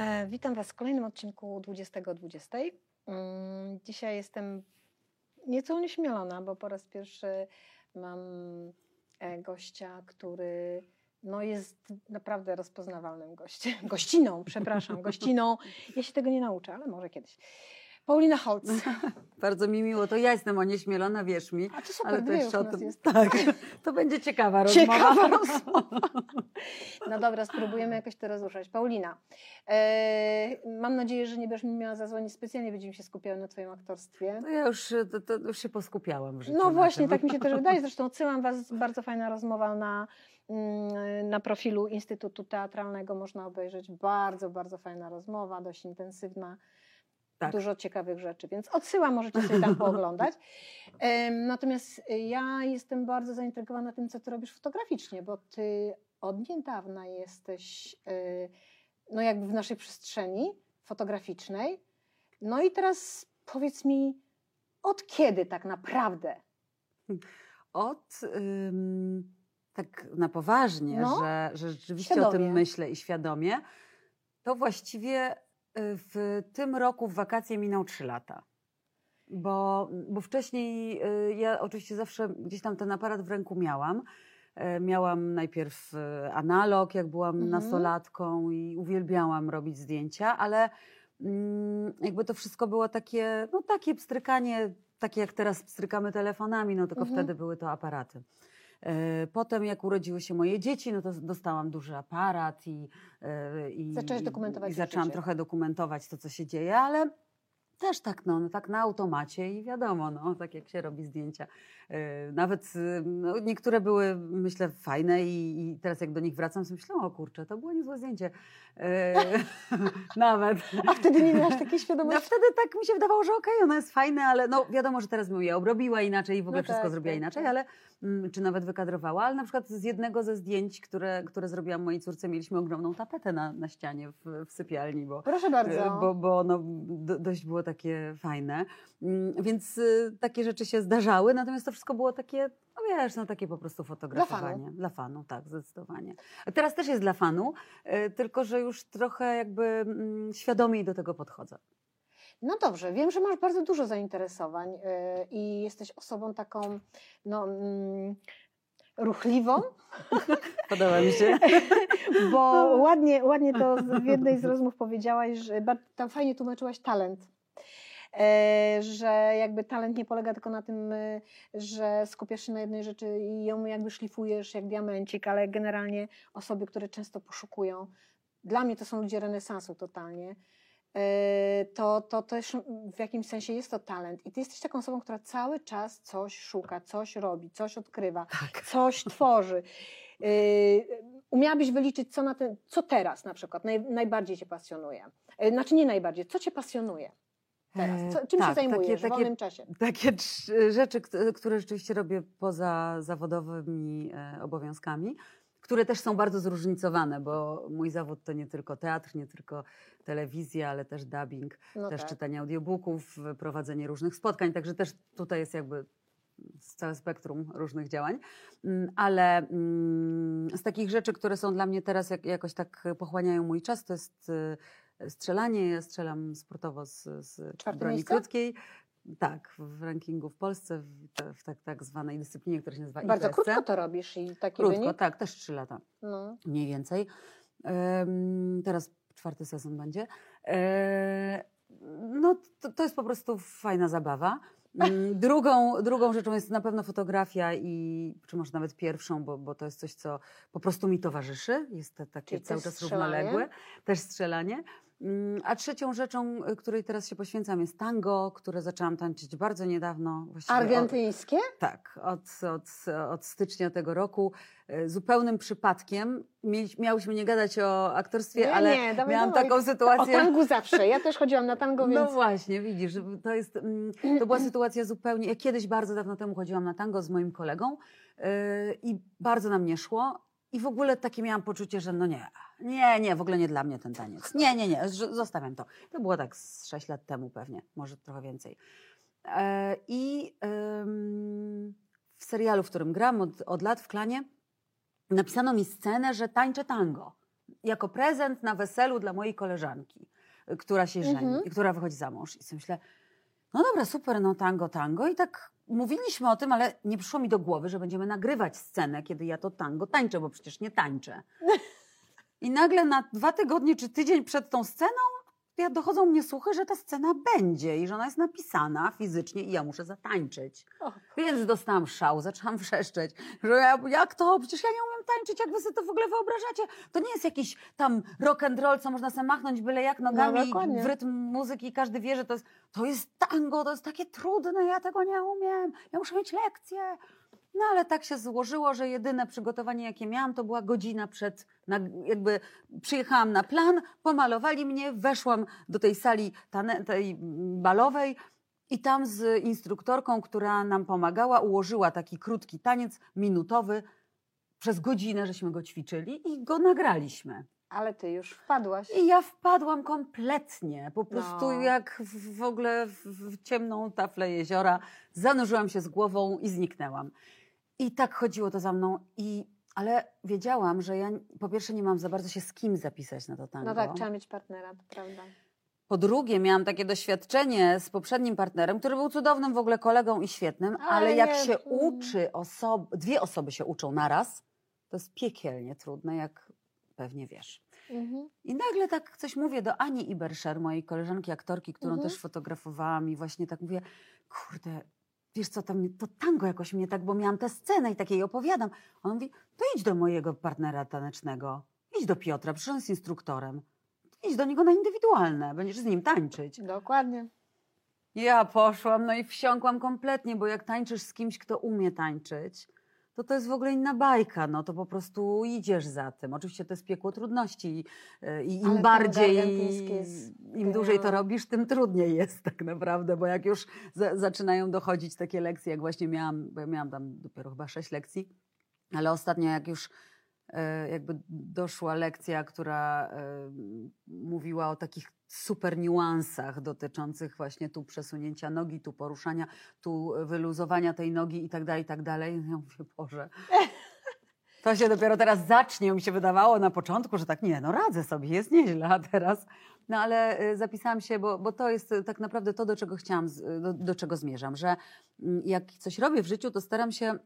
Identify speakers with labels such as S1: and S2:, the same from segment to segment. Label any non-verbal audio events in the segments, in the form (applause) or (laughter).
S1: E, witam Was w kolejnym odcinku 2020. Mm, Dzisiaj jestem nieco unieśmielona, bo po raz pierwszy mam e, gościa, który no, jest naprawdę rozpoznawalnym gościem. (laughs) Gościną, przepraszam, gościną. Ja się tego nie nauczę, ale może kiedyś. Paulina Holc. (laughs)
S2: Bardzo mi miło, to ja jestem onieśmielona, wierz mi.
S1: A to super,
S2: Ale to jeszcze o tym.
S1: jest. (laughs)
S2: Tak, to będzie ciekawa rozmowa.
S1: Ciekawa (laughs) rozmowa. No dobra, spróbujemy jakoś to rozruszać. Paulina, e, mam nadzieję, że nie będziesz mi miała zadzwonić specjalnie, będziemy się skupiały na Twoim aktorstwie.
S2: No ja już, to, to już się poskupiałam w życiu.
S1: No właśnie, tak mi się też wydaje. Zresztą odsyłam Was, bardzo fajna rozmowa na, mm, na profilu Instytutu Teatralnego. Można obejrzeć. Bardzo, bardzo fajna rozmowa, dość intensywna.
S2: Tak.
S1: Dużo ciekawych rzeczy, więc odsyłam, możecie sobie tam pooglądać. (laughs) Natomiast ja jestem bardzo zaintrygowana tym, co ty robisz fotograficznie, bo ty od niedawna jesteś y, no jakby w naszej przestrzeni fotograficznej. No i teraz powiedz mi, od kiedy tak naprawdę?
S2: Od ym, tak na poważnie,
S1: No,
S2: że, że rzeczywiście o
S1: świadomie.
S2: tym myślę i świadomie, to właściwie w tym roku w wakacje minął trzy lata. Bo, bo wcześniej y, ja oczywiście zawsze gdzieś tam ten aparat w ręku miałam. E, Miałam najpierw e, analog, jak byłam
S1: Mhm.
S2: nastolatką i uwielbiałam robić zdjęcia, ale mm, jakby to wszystko było takie, no takie pstrykanie, takie jak teraz pstrykamy telefonami, no tylko
S1: Mhm.
S2: wtedy były to aparaty. E, Potem jak urodziły się moje dzieci, no to dostałam duży aparat i, e, i, i- zaczęłam trochę dokumentować to, co się dzieje, ale też tak, no, no tak na automacie i wiadomo, no, tak jak się robi zdjęcia. E, Nawet e, no, niektóre były, myślę, fajne i, i teraz jak do nich wracam, sobie myślę, o kurczę, to było niezłe zdjęcie. E, (laughs) (laughs) Nawet.
S1: A wtedy nie miałaś takiej
S2: No
S1: świadomości?
S2: wtedy tak mi się wydawało, że okej, ono jest fajne, ale no wiadomo, że teraz bym je obrobiła inaczej i w ogóle
S1: No
S2: wszystko
S1: tak,
S2: zrobiła
S1: tak,
S2: inaczej,
S1: tak.
S2: ale mm, czy nawet wykadrowała, ale na przykład z jednego ze zdjęć, które, które zrobiłam mojej córce, mieliśmy ogromną tapetę na, na ścianie w, w sypialni, bo,
S1: Proszę bardzo.
S2: E, Bo, bo ono do, dość było takie fajne. Mm, Więc y, takie rzeczy się zdarzały, natomiast to wszystko było takie, no wiesz, no takie po prostu fotografowanie. Dla fanu, tak, zdecydowanie. Teraz też jest dla fanu, y, tylko że już trochę jakby mm, świadomiej do tego podchodzę.
S1: No dobrze, wiem, że masz bardzo dużo zainteresowań yy, i jesteś osobą taką no, mm, ruchliwą, (laughs)
S2: Podoba mi się. (laughs)
S1: bo ładnie, ładnie to w jednej z rozmów powiedziałaś, że tam fajnie tłumaczyłaś talent. E, że jakby talent nie polega tylko na tym, y, że skupiasz się na jednej rzeczy i ją jakby szlifujesz jak diamencik, ale generalnie osoby, które często poszukują, dla mnie to są ludzie renesansu totalnie, e, to, to też w jakimś sensie jest to talent. I ty jesteś taką osobą, która cały czas coś szuka, coś robi, coś odkrywa,
S2: Tak.
S1: coś tworzy. Umiałabyś wyliczyć, co, na ten, co teraz na przykład naj, najbardziej cię pasjonuje? Znaczy nie najbardziej, co cię pasjonuje teraz? Co, czym się
S2: tak,
S1: zajmujesz
S2: takie-
S1: w wolnym czasie?
S2: Takie rzeczy, kt- które rzeczywiście robię poza zawodowymi e, obowiązkami, które też są bardzo zróżnicowane, bo mój zawód to nie tylko teatr, nie tylko telewizja, ale też dubbing,
S1: No
S2: też
S1: tak.
S2: czytanie audiobooków, prowadzenie różnych spotkań, także też tutaj jest jakby całe spektrum różnych działań. Mm, Ale mm, z takich rzeczy, które są dla mnie teraz jak, jakoś tak pochłaniają mój czas, to jest e, strzelanie. Ja strzelam sportowo z, z
S1: Czwarte
S2: broni
S1: miejsce?
S2: krótkiej. Tak, w rankingu w Polsce, w, te- w tak, tak zwanej dyscyplinie, która się nazywa
S1: Bardzo
S2: IPSC.
S1: krótko to robisz i taki
S2: Krótko,
S1: wynik?
S2: tak, też trzy lata
S1: No.
S2: mniej więcej. Em, teraz czwarty sezon będzie. E, no, to, to jest po prostu fajna zabawa. (laughs) Drugą, drugą rzeczą jest na pewno fotografia i, czy może nawet pierwszą, bo, bo to jest coś, co po prostu mi towarzyszy. Jest to takie
S1: Czyli
S2: cały czas równoległe. Też strzelanie. Mm, A trzecią rzeczą, y, której teraz się poświęcam jest tango, które zaczęłam tańczyć bardzo niedawno. właściwie od-
S1: Argentyńskie?
S2: tak, od, od, od stycznia tego roku. e, Zupełnym przypadkiem miałyśmy nie gadać o aktorstwie,
S1: Nie,
S2: ale
S1: nie, dawaj,
S2: miałam
S1: dawaj.
S2: taką
S1: O
S2: sytuację.
S1: tangu zawsze. Ja też chodziłam na tango,
S2: No
S1: więc...
S2: właśnie, widzisz, to jest, mm, to była sytuacja zupełnie, ja kiedyś bardzo dawno temu chodziłam na tango z moim kolegą yy, i bardzo nam nie szło i w ogóle takie miałam poczucie, że no nie, nie, nie, w ogóle nie dla mnie ten taniec. Nie, nie, nie, zostawiam to. To było tak z 6 lat temu pewnie, może trochę więcej. E, I w serialu, w którym gram od, od lat w klanie, napisano mi scenę, że tańczę tango. jako prezent na weselu dla mojej koleżanki, y, która się żeni,
S1: Mhm.
S2: która wychodzi za mąż. I sobie myślę, no dobra, super, no tango, tango. I tak mówiliśmy o tym, ale nie przyszło mi do głowy, że będziemy nagrywać scenę, kiedy ja to tango tańczę, bo przecież nie tańczę. (laughs) I nagle na dwa tygodnie czy tydzień przed tą sceną ja dochodzą mnie słuchy, że ta scena będzie i że ona jest napisana fizycznie i ja muszę zatańczyć.
S1: O,
S2: Więc dostałam szał, zaczęłam (laughs) wrzeszczeć, że ja, jak to? Przecież ja nie umiem tańczyć, jak wy sobie to w ogóle wyobrażacie? To nie jest jakiś tam rock and roll, co można sobie machnąć byle jak nogami
S1: No,
S2: w rytm muzyki i każdy wie, że to jest, to jest tango, to jest takie trudne, ja tego nie umiem, ja muszę mieć lekcję. No ale tak się złożyło, że jedyne przygotowanie, jakie miałam, to była godzina przed, na, jakby przyjechałam na plan, pomalowali mnie, weszłam do tej sali tane, tej balowej i tam z instruktorką, która nam pomagała, ułożyła taki krótki taniec minutowy. Przez godzinę żeśmy go ćwiczyli i go nagraliśmy.
S1: Ale ty już wpadłaś.
S2: I ja wpadłam kompletnie, po prostu
S1: No.
S2: jak w, ogóle w, ciemną taflę jeziora. Zanurzyłam się z głową i zniknęłam. I tak chodziło to za mną. I, ale wiedziałam, że ja po pierwsze nie mam za bardzo się z kim zapisać na to tango.
S1: No tak, trzeba mieć partnera, to prawda.
S2: Po drugie, miałam takie doświadczenie z poprzednim partnerem, który był cudownym w ogóle kolegą i świetnym, ale,
S1: Ale
S2: jak się uczy osob, dwie osoby się uczą naraz, to jest piekielnie trudne, jak pewnie wiesz.
S1: Mhm.
S2: I nagle tak coś mówię do Ani Iberszer, mojej koleżanki aktorki, którą
S1: Mhm.
S2: też fotografowałam i właśnie tak mówię, kurde, wiesz co, to, to tango jakoś mnie tak, bo miałam tę scenę i tak jej opowiadam. Ona mówi, to idź do mojego partnera tanecznego, idź do Piotra, przecież on jest instruktorem. Idź do niego na indywidualne, będziesz z nim tańczyć.
S1: Dokładnie.
S2: Ja poszłam, no i wsiąkłam kompletnie, bo jak tańczysz z kimś, kto umie tańczyć, to to jest w ogóle inna bajka, no to po prostu idziesz za tym. Oczywiście to jest piekło trudności i
S1: Ale
S2: im
S1: tango
S2: bardziej,
S1: jest
S2: im dłużej to robisz, tym trudniej jest (laughs) tak naprawdę, bo jak już za, zaczynają dochodzić takie lekcje, jak właśnie miałam, bo ja miałam tam dopiero chyba sześć lekcji, ale ostatnio jak już e, jakby doszła lekcja, która e, mówiła o takich super niuansach dotyczących właśnie tu przesunięcia nogi, tu poruszania, tu wyluzowania tej nogi i tak dalej, i tak dalej. Ja mówię, Boże, (laughs) to się dopiero teraz zacznie. Mi się wydawało na początku, że tak nie, no radzę sobie, jest nieźle, a teraz... No ale y, zapisałam się, bo, bo to jest y, tak naprawdę to, do czego chciałam, do, do czego zmierzam, że mm, jak coś robię w życiu, to staram się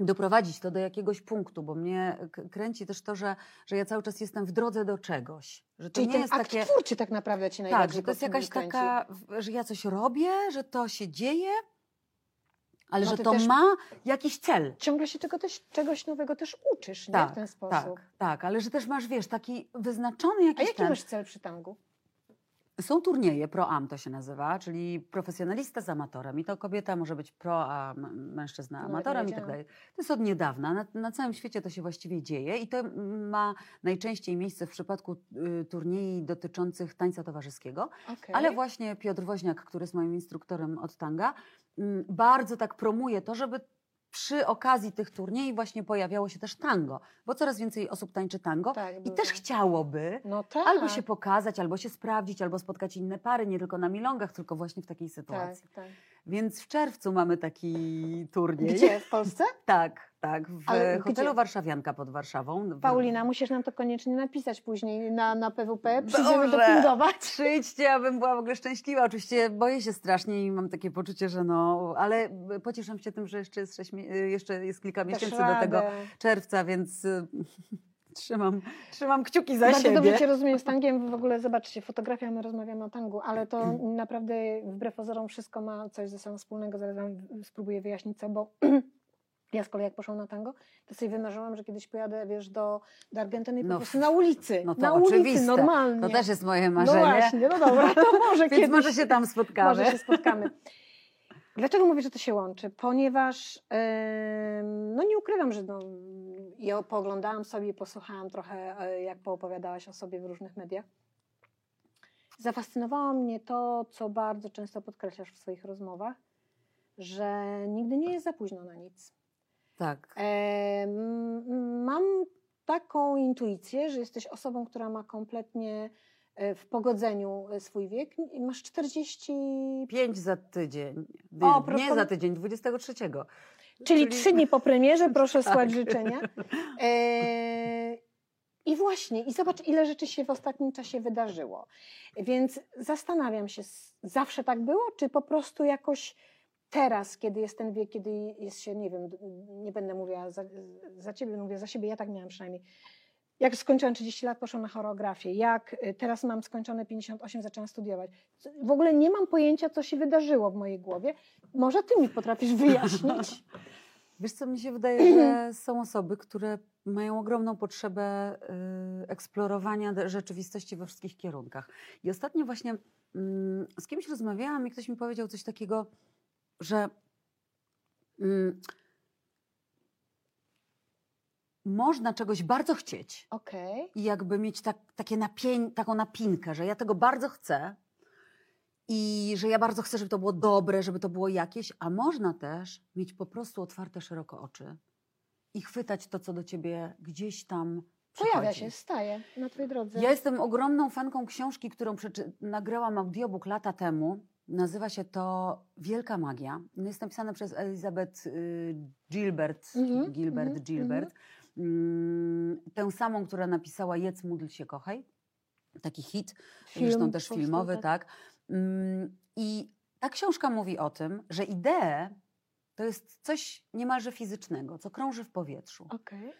S2: doprowadzić to do jakiegoś punktu, bo mnie kręci też to, że, że ja cały czas jestem w drodze do czegoś. Że to
S1: Czyli
S2: nie
S1: ten
S2: jest
S1: akt
S2: takie...
S1: twórczy tak naprawdę cię
S2: Tak,
S1: najbardziej
S2: że to jest jakaś
S1: kręci.
S2: taka, że ja coś robię, że to się dzieje, ale
S1: No
S2: że to ma jakiś cel.
S1: Ciągle się tego też, czegoś nowego też uczysz, nie?
S2: Tak,
S1: W ten
S2: Tak,
S1: sposób.
S2: tak, ale że też masz, wiesz, taki wyznaczony
S1: A
S2: jakiś
S1: jaki
S2: ten...
S1: masz cel przy tangu?
S2: Są turnieje, pro-am to się nazywa, czyli profesjonalista z amatorem. I to kobieta może być pro, a mężczyzna
S1: No,
S2: amatorem i
S1: wiedziałam.
S2: tak dalej. To jest od niedawna. Na, na całym świecie to się właściwie dzieje i to ma najczęściej miejsce w przypadku y, turniej dotyczących tańca towarzyskiego.
S1: Okay.
S2: Ale właśnie Piotr Woźniak, który jest moim instruktorem od tanga, mm, bardzo tak promuje to, żeby przy okazji tych turniej właśnie pojawiało się też tango, bo coraz więcej osób tańczy tango
S1: Tak,
S2: i też chciałoby
S1: No tak.
S2: albo się pokazać, albo się sprawdzić, albo spotkać inne pary, nie tylko na milongach, tylko właśnie w takiej
S1: tak,
S2: sytuacji.
S1: tak.
S2: Więc w czerwcu mamy taki turniej.
S1: Gdzie? W Polsce? (laughs)
S2: Tak, tak, w
S1: Ale
S2: hotelu
S1: gdzie?
S2: Warszawianka pod Warszawą.
S1: Paulina, musisz nam to koniecznie napisać później na, na PWP. Przyjdziemy
S2: Dobrze.
S1: dopingować. (laughs)
S2: Przyjdźcie, abym była w ogóle szczęśliwa. Oczywiście boję się strasznie i mam takie poczucie, że no, ale pocieszam się tym, że jeszcze jest, jeszcze jest kilka miesięcy do tego czerwca, więc trzymam, trzymam kciuki za
S1: Bardzo
S2: siebie.
S1: dobrze Cię rozumiem z tangiem. W ogóle zobaczcie, fotografia, my rozmawiamy o tangu, ale to naprawdę wbrew pozorom wszystko ma coś ze sobą wspólnego. Zaraz spróbuję wyjaśnić co, bo (clears throat) ja z kolei jak poszłam na tango, to sobie wymarzyłam, że kiedyś pojadę, wiesz, do, do Argentyny i po
S2: No,
S1: prostu na ulicy.
S2: no to
S1: na
S2: oczywiste.
S1: ulicy, normalnie.
S2: To też jest moje
S1: No
S2: marzenie.
S1: właśnie, no dobra, to może (laughs)
S2: Więc
S1: kiedyś.
S2: może się tam spotkamy.
S1: Może się spotkamy. Dlaczego mówię, że to się łączy? Ponieważ no nie ukrywam, że no, ja pooglądałam sobie, posłuchałam trochę, e, jak poopowiadałaś o sobie w różnych mediach. Zafascynowało mnie to, co bardzo często podkreślasz w swoich rozmowach, że nigdy nie jest za późno na nic.
S2: Tak.
S1: Mam taką intuicję, że jesteś osobą, która ma kompletnie w pogodzeniu e, swój wiek. Masz 40
S2: Pięć za tydzień.
S1: O,
S2: Nie,
S1: proszę.
S2: nie za tydzień, 23.
S1: Czyli trzy dni po premierze, (laughs) proszę
S2: Tak.
S1: życzenia. (laughs) E, I właśnie, i zobacz, ile rzeczy się w ostatnim czasie wydarzyło. Więc zastanawiam się, zawsze tak było, czy po prostu jakoś teraz, kiedy jest ten wiek, kiedy jest się, nie wiem, nie będę mówiła za, za ciebie, mówię za siebie, ja tak miałam przynajmniej. Jak skończyłam 30 lat, poszłam na choreografię. Jak y, teraz mam skończone 58, zaczęłam studiować. W ogóle nie mam pojęcia, co się wydarzyło w mojej głowie. Może ty mi potrafisz (laughs) wyjaśnić?
S2: Wiesz co, mi się wydaje, że są osoby, które mają ogromną potrzebę y, eksplorowania rzeczywistości we wszystkich kierunkach. I ostatnio właśnie mm, z kimś rozmawiałam i ktoś mi powiedział coś takiego, że mm, można czegoś bardzo chcieć
S1: Okej.
S2: i jakby mieć tak, takie napię, taką napinkę, że ja tego bardzo chcę i że ja bardzo chcę, żeby to było dobre, żeby to było jakieś, a można też mieć po prostu otwarte szeroko oczy i chwytać to, co do ciebie gdzieś tam
S1: Pojawia
S2: przychodzi.
S1: się, staje na twojej drodze.
S2: Ja jestem ogromną fanką książki, którą nagrałam audiobook lata temu. Nazywa się to Wielka Magia. Jest napisane przez Elizabeth y, Gilbert.
S1: Mhm,
S2: Gilbert,
S1: mhm,
S2: Gilbert. Mm, Tę samą, która napisała Jedz, módl się, kochaj. Taki hit,
S1: Film
S2: zresztą też filmowy,
S1: tak.
S2: tak. Mm, I ta książka mówi o tym, że idee to jest coś niemalże fizycznego, co krąży w powietrzu
S1: Okej.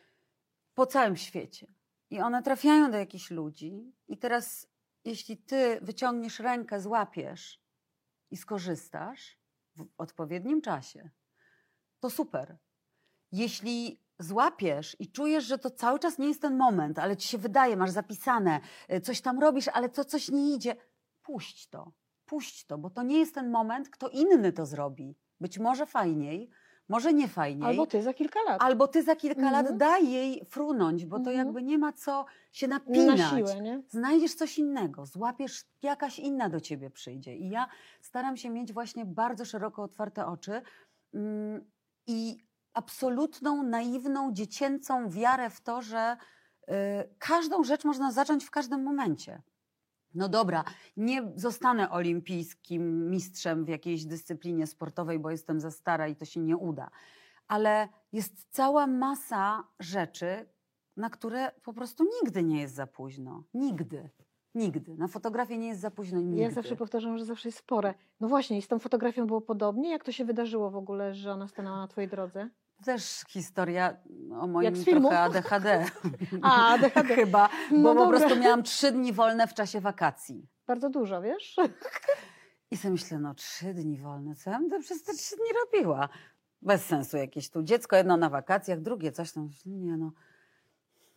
S2: po całym świecie. I one trafiają do jakichś ludzi. I teraz, jeśli ty wyciągniesz rękę, złapiesz i skorzystasz w odpowiednim czasie, to super. Jeśli złapiesz i czujesz, że to cały czas nie jest ten moment, ale ci się wydaje, masz zapisane, y, coś tam robisz, ale to coś nie idzie, puść to. Puść to, bo to nie jest ten moment, kto inny to zrobi. Być może fajniej, może nie fajniej.
S1: Albo ty za kilka lat.
S2: Albo ty za kilka lat
S1: Mhm.
S2: daj jej frunąć, bo to
S1: Mhm.
S2: jakby nie ma co się napinać.
S1: Na siłę, nie?
S2: Znajdziesz coś innego, złapiesz, jakaś inna do ciebie przyjdzie. I ja staram się mieć właśnie bardzo szeroko otwarte oczy mm, i absolutną, naiwną, dziecięcą wiarę w to, że y, każdą rzecz można zacząć w każdym momencie. No dobra, nie zostanę olimpijskim mistrzem w jakiejś dyscyplinie sportowej, bo jestem za stara i to się nie uda. Ale jest cała masa rzeczy, na które po prostu nigdy nie jest za późno. Nigdy. Nigdy. Na fotografię nie jest za późno nigdy.
S1: Ja zawsze powtarzam, że zawsze jest spore. No właśnie, i z tą fotografią było podobnie. Jak to się wydarzyło w ogóle, że ona stanęła na twojej drodze?
S2: Też historia o moim
S1: Jak
S2: trochę ADHD.
S1: A, ADHD. (laughs)
S2: Chyba, bo
S1: No
S2: po
S1: dobra.
S2: prostu miałam trzy dni wolne w czasie wakacji.
S1: Bardzo dużo, wiesz?
S2: I sobie myślę, no trzy dni wolne, co ja bym przez te trzy dni robiła? Bez sensu jakieś tu. Dziecko jedno na wakacjach, drugie coś tam. Nie no,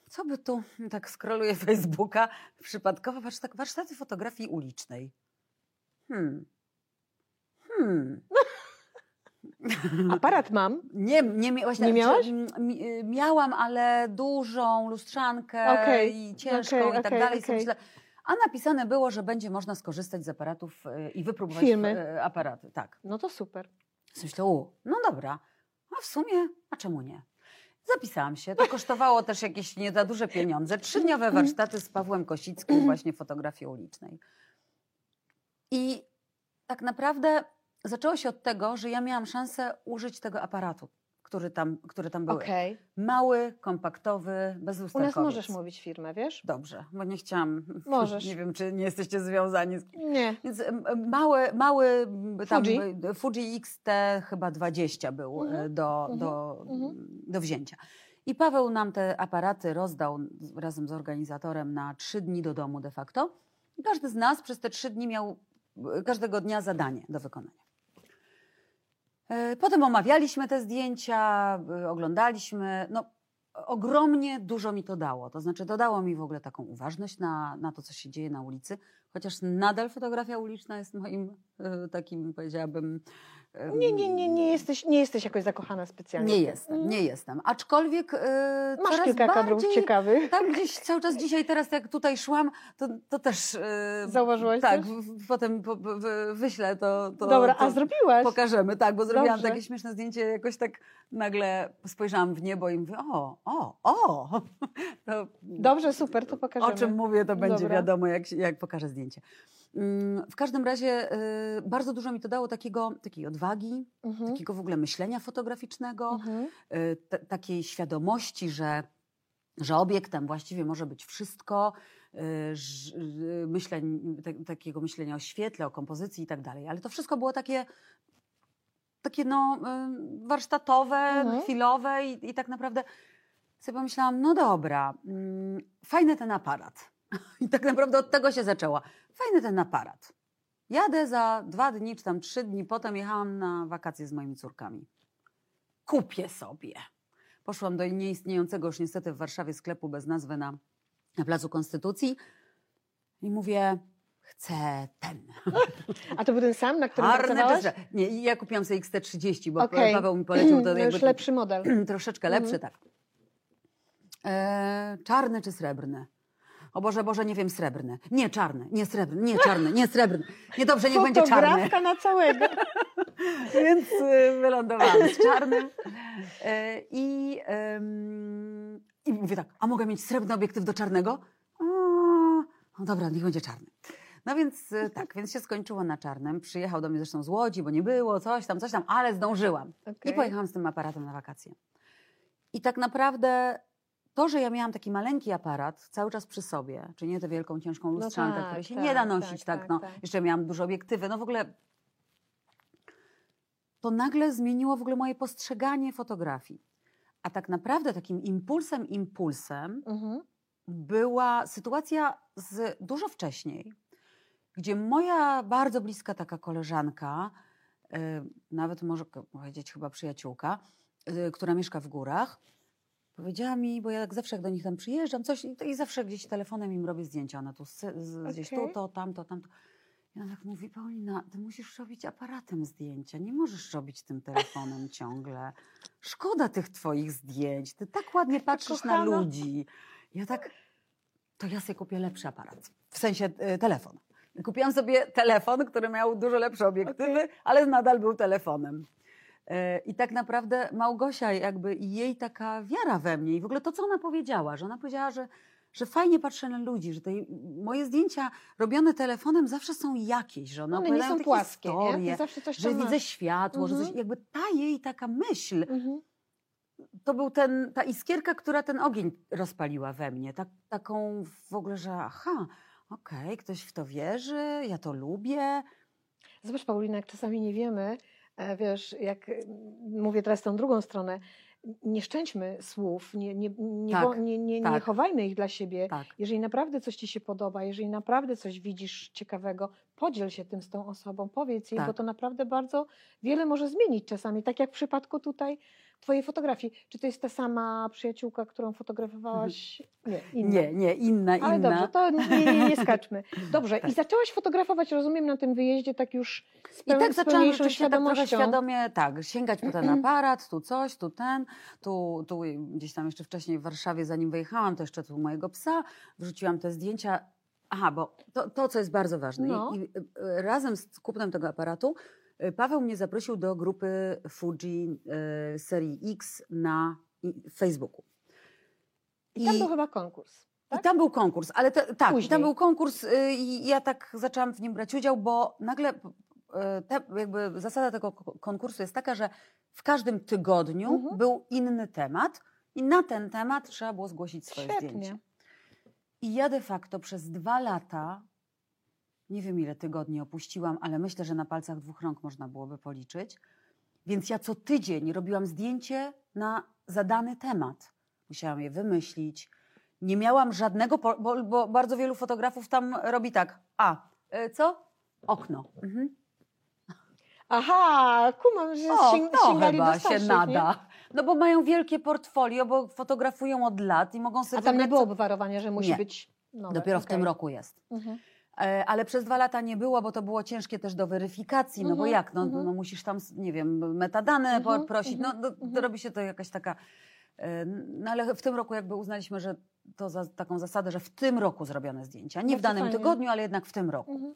S2: co by tu? Tak skroluję Facebooka, przypadkowo, patrz, tak warsztaty fotografii ulicznej. Hmm. Hmm. (laughs)
S1: Aparat mam.
S2: Nie, nie, właśnie,
S1: Nie miałaś?
S2: y, Miałam, ale dużą lustrzankę
S1: Okej,
S2: i ciężką
S1: okej,
S2: i tak
S1: okej,
S2: dalej. Myślę, a napisane było, że będzie można skorzystać z aparatów y, i wypróbować
S1: Filmy.
S2: y, aparaty. Tak.
S1: No to super.
S2: Sobie myślę, u, no dobra, a w sumie, a czemu nie? Zapisałam się. To kosztowało też jakieś nie za duże pieniądze. Trzydniowe warsztaty z Pawłem Kosickim, właśnie fotografii ulicznej. I tak naprawdę zaczęło się od tego, że ja miałam szansę użyć tego aparatu, który tam, który tam był.
S1: Okej.
S2: Mały, kompaktowy,
S1: U
S2: bezlusterkowiec.
S1: nas możesz mówić firmę, wiesz?
S2: Dobrze, bo nie chciałam. (laughs)
S1: Możesz.
S2: Nie wiem, czy nie jesteście związani z
S1: Nie.
S2: więc mały, mały tam,
S1: Fuji?
S2: Fuji XT chyba 20 był
S1: Mhm,
S2: do,
S1: mhm,
S2: do,
S1: mhm.
S2: do wzięcia. I Paweł nam te aparaty rozdał razem z organizatorem na trzy dni do domu de facto. I każdy z nas przez te trzy dni miał y, każdego dnia zadanie do wykonania. E, Potem omawialiśmy te zdjęcia, y, oglądaliśmy. No, ogromnie dużo mi to dało. To znaczy, dodało mi w ogóle taką uważność na, na to, co się dzieje na ulicy. Chociaż nadal fotografia uliczna jest moim y, takim, powiedziałabym.
S1: Nie, nie, nie, nie jesteś, nie jesteś jakoś zakochana specjalnie.
S2: Nie jestem, nie jestem. Aczkolwiek. y,
S1: Masz
S2: coraz
S1: kilka kadrów
S2: bardziej,
S1: ciekawych.
S2: Tak, gdzieś cały czas dzisiaj, teraz jak tutaj szłam, to, to też. y,
S1: Zauważyłaś
S2: Tak, w, w, potem po, wy- wyślę to. to
S1: Dobra,
S2: to
S1: a zrobiłaś?
S2: Pokażemy, tak, bo zrobiłam
S1: Dobrze.
S2: takie śmieszne zdjęcie, jakoś tak nagle spojrzałam w niebo i mówię, o, o, o. (laughs) To
S1: Dobrze, super, to pokażemy.
S2: o czym mówię, to będzie
S1: Dobra.
S2: wiadomo, jak, jak pokażę zdjęcie. Mm, W każdym razie y, bardzo dużo mi to dało takiego, takiej odwagi,
S1: Mhm.
S2: takiego w ogóle myślenia fotograficznego,
S1: Mhm.
S2: y, takiej świadomości, że że obiektem właściwie może być wszystko, y, myśleń, tak, takiego myślenia o świetle, o kompozycji i tak dalej. Ale to wszystko było takie, takie no, warsztatowe,
S1: Mhm.
S2: chwilowe i, i tak naprawdę sobie pomyślałam, no dobra, mm, fajny ten aparat. (laughs) I tak naprawdę od tego się zaczęło. Fajny ten aparat. Jadę za dwa dni, czy tam trzy dni potem jechałam na wakacje z moimi córkami. Kupię sobie. Poszłam do nieistniejącego już niestety w Warszawie sklepu bez nazwy na, na Placu Konstytucji i mówię, chcę ten. (laughs)
S1: A to był ten sam, na którym pracowałaś?
S2: sre- Nie, ja kupiłam sobie XT30, bo
S1: Okej.
S2: Paweł mi polecił to (clears throat) jakby
S1: już lepszy model. (clears throat)
S2: troszeczkę lepszy, tak. E, czarny czy srebrny? O Boże, Boże, nie wiem, srebrny. Nie czarny, nie srebrny, nie czarny, nie srebrny. Nie dobrze, niech będzie czarny.
S1: Fotografka na całego. (laughs)
S2: Więc y, wylądowałam z czarnym. E, I, I mówię tak, a mogę mieć srebrny obiektyw do czarnego? No dobra, niech będzie czarny. No więc y, tak, więc się skończyło na czarnym. Przyjechał do mnie zresztą z Łodzi, bo nie było, coś tam, coś tam, ale zdążyłam.
S1: Okej.
S2: I pojechałam z tym aparatem na wakacje. I tak naprawdę to, że ja miałam taki maleńki aparat cały czas przy sobie, czyli nie tę wielką, ciężką
S1: No
S2: lustrzankę,
S1: tak,
S2: której się
S1: tak,
S2: nie da nosić
S1: tak,
S2: tak,
S1: tak,
S2: no.
S1: tak.
S2: Jeszcze miałam dużo obiektywy, no w ogóle to nagle zmieniło w ogóle moje postrzeganie fotografii. A tak naprawdę takim impulsem, impulsem
S1: Mhm.
S2: była sytuacja z dużo wcześniej, gdzie moja bardzo bliska taka koleżanka, y, nawet może powiedzieć chyba przyjaciółka, y, która mieszka w górach, powiedziała mi, bo ja jak zawsze jak do nich tam przyjeżdżam, coś i, i zawsze gdzieś telefonem im robię zdjęcia, ona tu z, z, gdzieś tu, to, tamto, tamto. I ona tak mówi, Paulina, ty musisz robić aparatem zdjęcia, nie możesz robić tym telefonem (laughs) ciągle. Szkoda tych twoich zdjęć, ty tak ładnie patrzysz na
S1: kochana.
S2: ludzi. Ja tak, to ja sobie kupię lepszy aparat, w sensie y, telefon. Kupiłam sobie telefon, który miał dużo lepsze obiektywy, ale nadal był telefonem. Y, I tak naprawdę Małgosia, jakby jej taka wiara we mnie i w ogóle to, co ona powiedziała, że ona powiedziała, że, że fajnie patrzę na ludzi, że te moje zdjęcia robione telefonem zawsze są jakieś, że one,
S1: One nie są płaskie, nie?
S2: historie,
S1: coś
S2: że widzę
S1: masz.
S2: światło, że coś,
S1: Mhm.
S2: jakby ta jej taka myśl,
S1: Mhm.
S2: to był ten, ta iskierka, która ten ogień rozpaliła we mnie. Tak, taką w ogóle, że aha, okej, ktoś w to wierzy, ja to lubię.
S1: Zobacz, Paulina, jak czasami nie wiemy, e, wiesz, jak mm, mówię teraz tą drugą stronę, nie szczęćmy słów, nie, nie, nie,
S2: Tak,
S1: nie, nie, nie
S2: tak.
S1: chowajmy ich dla siebie.
S2: Tak.
S1: Jeżeli naprawdę coś ci się podoba, jeżeli naprawdę coś widzisz ciekawego, podziel się tym z tą osobą, powiedz jej, bo
S2: Tak.
S1: to naprawdę bardzo wiele może zmienić czasami. Tak jak w przypadku tutaj twojej fotografii. Czy to jest ta sama przyjaciółka, którą fotografowałaś? Nie, inna.
S2: Nie, nie, inna,
S1: Ale
S2: inna.
S1: dobrze, to nie, nie, nie skaczmy. (laughs) Dobrze,
S2: Tak.
S1: i zaczęłaś fotografować, rozumiem, na tym wyjeździe tak już z,
S2: I
S1: peł-
S2: tak zaczęłam rzeczywiście tak świadomie, tak, sięgać po ten aparat, tu coś, tu ten, tu, tu gdzieś tam jeszcze wcześniej w Warszawie, zanim wyjechałam, to jeszcze tu mojego psa, wrzuciłam te zdjęcia. Aha, bo to, to co jest bardzo ważne.
S1: No.
S2: I, i, y, razem z kupnem tego aparatu Paweł mnie zaprosił do grupy Fuji y, serii X na i- Facebooku.
S1: I tam był chyba konkurs. Tak?
S2: I tam był konkurs, ale te, tak, i
S1: Później.
S2: tam był konkurs y, i ja tak zaczęłam w nim brać udział, bo nagle y, te, jakby zasada tego ko- konkursu jest taka, że w każdym tygodniu
S1: Mhm.
S2: był inny temat i na ten temat trzeba było zgłosić swoje
S1: Świetnie.
S2: zdjęcie. I ja de facto przez dwa lata, nie wiem ile tygodni opuściłam, ale myślę, że na palcach dwóch rąk można byłoby policzyć. Więc ja co tydzień robiłam zdjęcie na zadany temat. Musiałam je wymyślić. Nie miałam żadnego, bo, bo bardzo wielu fotografów tam robi tak. A, y, co? Okno. Mhm.
S1: Aha, kumam, że
S2: O,
S1: sięg,
S2: to chyba się
S1: starszych,
S2: nada. No bo mają wielkie portfolio, bo fotografują od lat i mogą
S1: Nie?
S2: sobie
S1: A tam nie
S2: wybrać,
S1: było
S2: co-
S1: obwarowania, że musi
S2: Nie.
S1: być nowe.
S2: Dopiero w
S1: okej.
S2: tym roku jest.
S1: Mhm.
S2: E, Ale przez dwa lata nie było, bo to było ciężkie też do weryfikacji, no bo
S1: Mhm,
S2: jak, no,
S1: mhm.
S2: no musisz tam, nie wiem, metadane
S1: Mhm,
S2: prosić, no do,
S1: mhm.
S2: robi się to jakaś taka, e, no ale w tym roku jakby uznaliśmy, że to za taką zasadę, że w tym roku zrobione zdjęcia, nie w danym tygodniu, ale jednak w tym roku.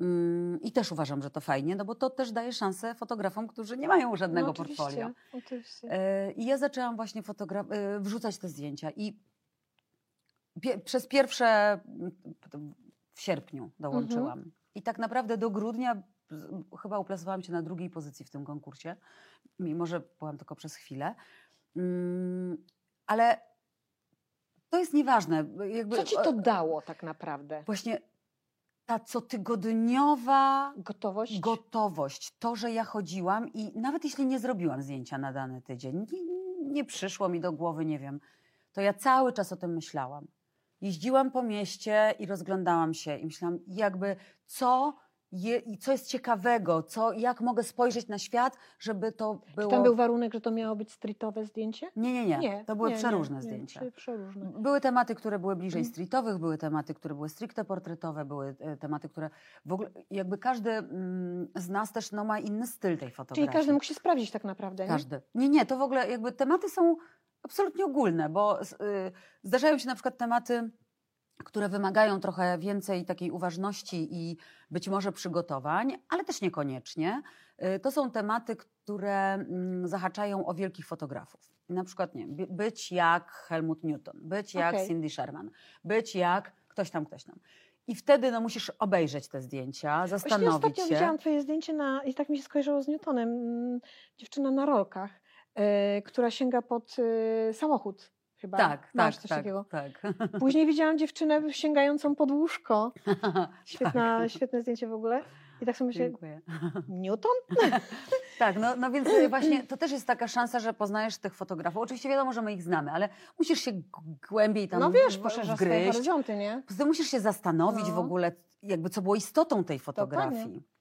S2: Mm, I też uważam, że to fajnie, no bo to też daje szansę fotografom, którzy nie mają żadnego
S1: no, oczywiście,
S2: portfolio.
S1: Oczywiście.
S2: E, I ja zaczęłam właśnie wrzucać te zdjęcia i przez pierwsze w sierpniu dołączyłam.
S1: Mhm.
S2: I tak naprawdę do grudnia chyba uplasowałam się na drugiej pozycji w tym konkursie, mimo że byłam tylko przez chwilę. Mm, ale to jest nieważne. Jakby,
S1: Co ci to dało tak naprawdę?
S2: Właśnie ta cotygodniowa
S1: Gotowość?
S2: gotowość, to, że ja chodziłam i nawet jeśli nie zrobiłam zdjęcia na dany tydzień, nie, nie przyszło mi do głowy, nie wiem, to ja cały czas o tym myślałam. Jeździłam po mieście i rozglądałam się i myślałam, jakby co, je, i co jest ciekawego, co, jak mogę spojrzeć na świat, żeby to
S1: Czy
S2: było...
S1: tam był warunek, że to miało być streetowe zdjęcie?
S2: Nie, nie, nie, to były
S1: nie,
S2: przeróżne
S1: nie,
S2: zdjęcia.
S1: Nie, przeróżne.
S2: Były tematy, które były bliżej
S1: Mhm.
S2: streetowych, były tematy, które były stricte portretowe, były e, tematy, które w ogóle, jakby każdy mm, z nas też no, ma inny styl tej fotografii.
S1: Czyli każdy mógł się sprawdzić tak naprawdę, nie?
S2: Każdy. Nie, nie, to w ogóle jakby tematy są absolutnie ogólne, bo y, zdarzają się na przykład tematy, które wymagają trochę więcej takiej uważności i być może przygotowań, ale też niekoniecznie. Y, To są tematy, które mm, zahaczają o wielkich fotografów. Na przykład nie, być jak Helmut Newton, być jak
S1: Okej.
S2: Cindy Sherman, być jak ktoś tam, ktoś tam. I wtedy no, musisz obejrzeć te zdjęcia,
S1: Właśnie
S2: zastanowić
S1: ostatnio
S2: się.
S1: widziałam twoje zdjęcie na, i tak mi się skojarzyło z Newtonem. mm, Dziewczyna na rolkach, która sięga pod e, samochód chyba.
S2: Tak,
S1: Masz
S2: tak,
S1: coś
S2: tak,
S1: takiego.
S2: tak. (laughs)
S1: Później widziałam dziewczynę sięgającą pod łóżko. (laughs) Świetna,
S2: Tak.
S1: Świetne zdjęcie w ogóle. I tak sobie myślę,
S2: Dziękuję. (laughs)
S1: Newton?
S2: Tak, no, no więc y, właśnie to też jest taka szansa, że poznajesz tych fotografów. Oczywiście wiadomo, że my ich znamy, ale musisz się głębiej tam
S1: no wiesz,
S2: w-
S1: poszerza swoje horyzonty, nie?
S2: Tym musisz się zastanowić w
S1: No.
S2: ogóle, jakby co było istotą tej fotografii. E,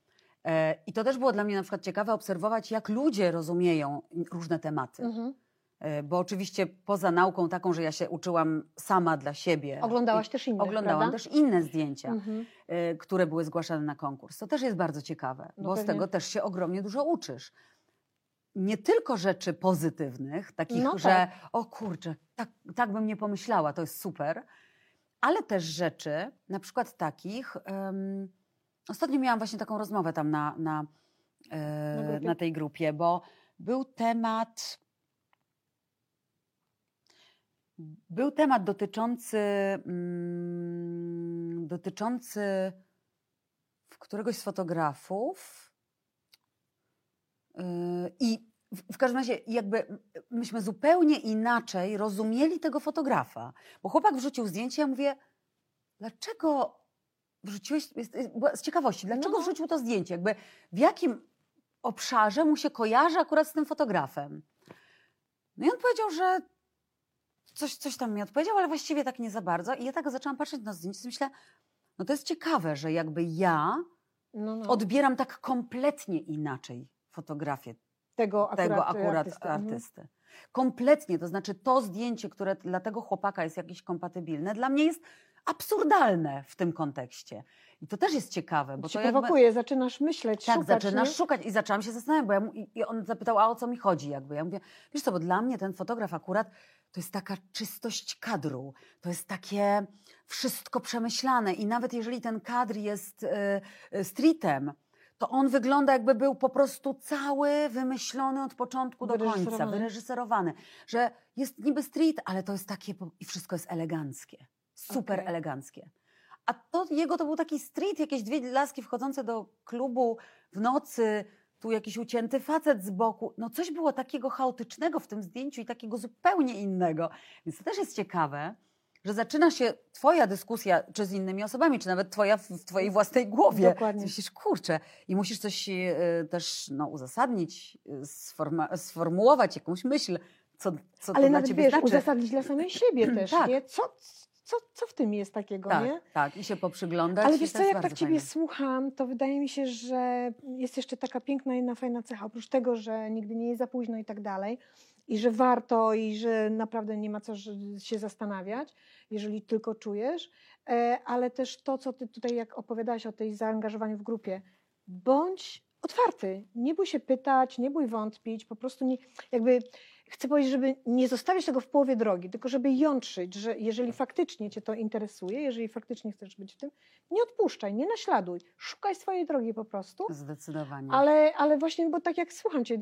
S2: I to też było dla mnie na przykład ciekawe obserwować, jak ludzie rozumieją różne tematy.
S1: Mhm.
S2: E, Bo oczywiście poza nauką taką, że ja się uczyłam sama dla siebie.
S1: Oglądałaś też inne,
S2: Oglądałam
S1: prawda?
S2: też inne zdjęcia,
S1: Mhm.
S2: e, które były zgłaszane na konkurs. To też jest bardzo ciekawe,
S1: No
S2: bo z
S1: pewnie.
S2: tego też się ogromnie dużo uczysz. Nie tylko rzeczy pozytywnych, takich,
S1: No
S2: że
S1: tak.
S2: o kurczę, tak, tak bym nie pomyślała, to jest super, ale też rzeczy, na przykład takich. em, ostatnio miałam właśnie taką rozmowę tam na, na, e,
S1: Na
S2: na tej grupie, bo był temat. Był temat dotyczący, mm, dotyczący któregoś z fotografów. Yy, I w, w każdym razie, jakby myśmy zupełnie inaczej rozumieli tego fotografa. Bo chłopak wrzucił zdjęcie, ja mówię, dlaczego wrzuciłeś, z ciekawości, dlaczego
S1: No.
S2: wrzucił to zdjęcie? Jakby w jakim obszarze mu się kojarzy akurat z tym fotografem? No i on powiedział, że coś, coś tam mi odpowiedział, ale właściwie tak nie za bardzo. I ja tak zaczęłam patrzeć na zdjęcie i myślę, no to jest ciekawe, że jakby ja
S1: No, no.
S2: odbieram tak kompletnie inaczej fotografię
S1: tego akurat,
S2: tego akurat
S1: artysty.
S2: artysty.
S1: Mhm.
S2: Kompletnie, to znaczy to zdjęcie, które dla tego chłopaka jest jakieś kompatybilne, dla mnie jest absurdalne w tym kontekście. I to też jest ciekawe, bo
S1: Cię
S2: to jakby...
S1: prowokuje, zaczynasz myśleć,
S2: Tak,
S1: szukać,
S2: zaczynasz
S1: nie?
S2: szukać i zaczęłam się zastanawiać, bo ja mu, i, on zapytał, a o co mi chodzi jakby. Ja mówię, wiesz co, bo dla mnie ten fotograf akurat to jest taka czystość kadru, to jest takie wszystko przemyślane i nawet jeżeli ten kadr jest e, streetem, to on wygląda jakby był po prostu cały wymyślony od początku do końca,
S1: Wyreżyserowany.
S2: że jest niby street, ale to jest takie i wszystko jest eleganckie, super
S1: Okej.
S2: eleganckie. A to jego to był taki street, jakieś dwie laski wchodzące do klubu w nocy, tu jakiś ucięty facet z boku. No coś było takiego chaotycznego w tym zdjęciu i takiego zupełnie innego. Więc to też jest ciekawe, że zaczyna się twoja dyskusja, czy z innymi osobami, czy nawet twoja w, twojej własnej głowie.
S1: Dokładnie.
S2: Myślisz, kurczę, i musisz coś e, też no, uzasadnić, sforma- sformułować jakąś myśl, co, co to dla ciebie
S1: wiesz,
S2: znaczy.
S1: uzasadnić dla samej siebie (clears throat) też,
S2: Tak.
S1: nie? Co, co, co w tym jest takiego,
S2: tak,
S1: nie?
S2: tak, i się poprzyglądać.
S1: Ale wiesz co, jak tak Ciebie
S2: fajne.
S1: słucham, to wydaje mi się, że jest jeszcze taka piękna, jedna fajna cecha. Oprócz tego, że nigdy nie jest za późno i tak dalej, i że warto, i że naprawdę nie ma co się zastanawiać, jeżeli tylko czujesz, e, ale też to, co Ty tutaj, jak opowiadałaś o tej zaangażowaniu w grupie, bądź otwarty, nie bój się pytać, nie bój wątpić, po prostu nie, jakby chcę powiedzieć, żeby nie zostawić tego w połowie drogi, tylko żeby jątrzyć, że jeżeli faktycznie Cię to interesuje, jeżeli faktycznie chcesz być w tym, nie odpuszczaj, nie naśladuj, szukaj swojej drogi po prostu.
S2: Zdecydowanie.
S1: Ale, ale właśnie, bo tak jak słucham Cię,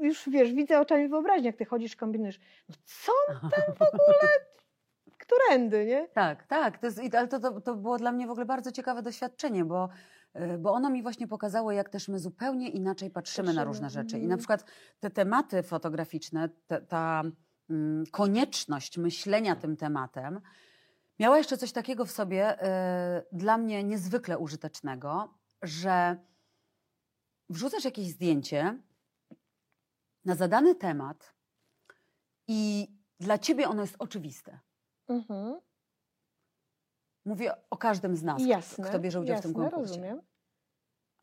S1: już wiesz, widzę oczami wyobraźni, jak Ty chodzisz, kombinujesz. No co tam w ogóle, nie?
S2: Tak, tak. To jest, ale to, to, to było dla mnie w ogóle bardzo ciekawe doświadczenie, bo, y, bo ono mi właśnie pokazało, jak też my zupełnie inaczej patrzymy, na różne rzeczy. I
S1: mhm.
S2: na przykład te tematy fotograficzne, te, ta mm, konieczność myślenia tym tematem, miała jeszcze coś takiego w sobie e, dla mnie niezwykle użytecznego, że wrzucasz jakieś zdjęcie na zadany temat i dla ciebie ono jest oczywiste.
S1: Mhm.
S2: Mówię o każdym z nas,
S1: Jasne,
S2: kto bierze udział
S1: jasne,
S2: w tym konkursie.
S1: rozumiem.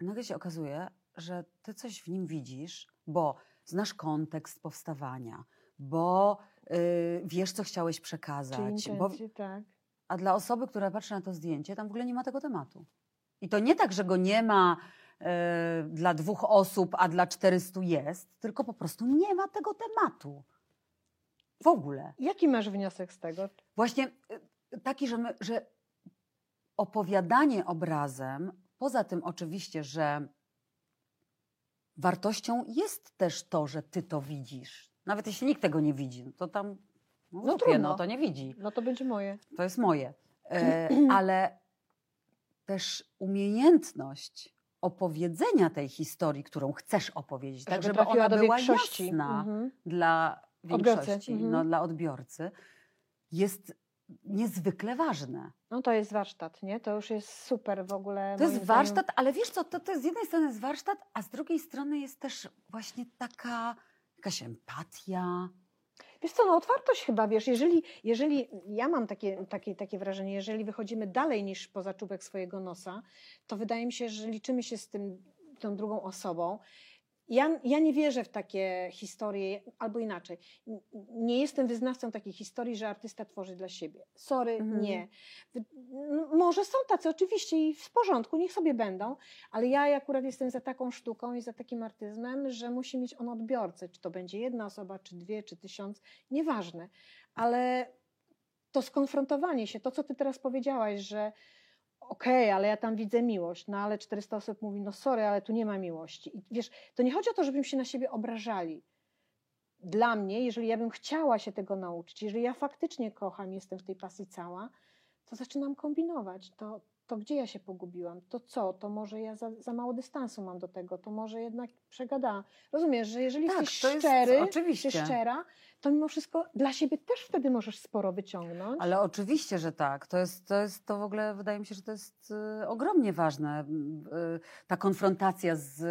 S2: A nagle się okazuje, że ty coś w nim widzisz, bo znasz kontekst powstawania, bo y, wiesz, co chciałeś przekazać. Bo,
S1: tak.
S2: a dla osoby, która patrzy na to zdjęcie, tam w ogóle nie ma tego tematu. I to nie tak, że go nie ma y, dla dwóch osób, a dla 400 jest, tylko po prostu nie ma tego tematu. W ogóle.
S1: Jaki masz wniosek z tego?
S2: Właśnie y, taki, że, my, że opowiadanie obrazem, poza tym oczywiście, że wartością jest też to, że ty to widzisz. Nawet jeśli nikt tego nie widzi, no to tam no,
S1: No
S2: no, no to nie widzi.
S1: No to będzie moje.
S2: To jest moje. E, (clears throat) ale też umiejętność opowiedzenia tej historii, którą chcesz opowiedzieć, tak żeby
S1: trafiła
S2: ona była jasna
S1: Mhm.
S2: dla większości,
S1: mhm.
S2: no, dla odbiorcy, jest niezwykle ważne.
S1: No to jest warsztat, nie? To już jest super w ogóle.
S2: To jest
S1: zdaniem.
S2: warsztat, ale wiesz co, to, to z jednej strony jest warsztat, a z drugiej strony jest też właśnie taka jakaś empatia.
S1: Wiesz co, no otwartość chyba, wiesz, jeżeli, jeżeli ja mam takie, takie, takie wrażenie, jeżeli wychodzimy dalej niż poza czubek swojego nosa, to wydaje mi się, że liczymy się z tym, tą drugą osobą. Ja, ja nie wierzę w takie historie, albo inaczej. Nie jestem wyznawcą takiej historii, że artysta tworzy dla siebie. Sorry,
S2: Mhm.
S1: nie. Wy- n- Może są tacy, oczywiście, i w porządku, niech sobie będą, ale ja akurat jestem za taką sztuką i za takim artyzmem, że musi mieć on odbiorcę. Czy to będzie jedna osoba, czy dwie, czy tysiąc, nieważne. Ale to skonfrontowanie się, to co ty teraz powiedziałaś, że okej, ale ja tam widzę miłość, no ale 400 osób mówi, no sorry, ale tu nie ma miłości. I wiesz, to nie chodzi o to, żebyśmy się na siebie obrażali. Dla mnie, jeżeli ja bym chciała się tego nauczyć, jeżeli ja faktycznie kocham, jestem w tej pasji cała, to zaczynam kombinować. To, to gdzie ja się pogubiłam? To co? To może ja za, za mało dystansu mam do tego, to może jednak przegadałam. Rozumiesz, że jeżeli
S2: Tak,
S1: jesteś
S2: to jest
S1: szczery,
S2: oczywiście.
S1: czy szczera, to mimo wszystko dla siebie też wtedy możesz sporo wyciągnąć.
S2: Ale oczywiście, że tak. To jest, to jest to w ogóle, wydaje mi się, że to jest y, ogromnie ważne. Y, ta konfrontacja z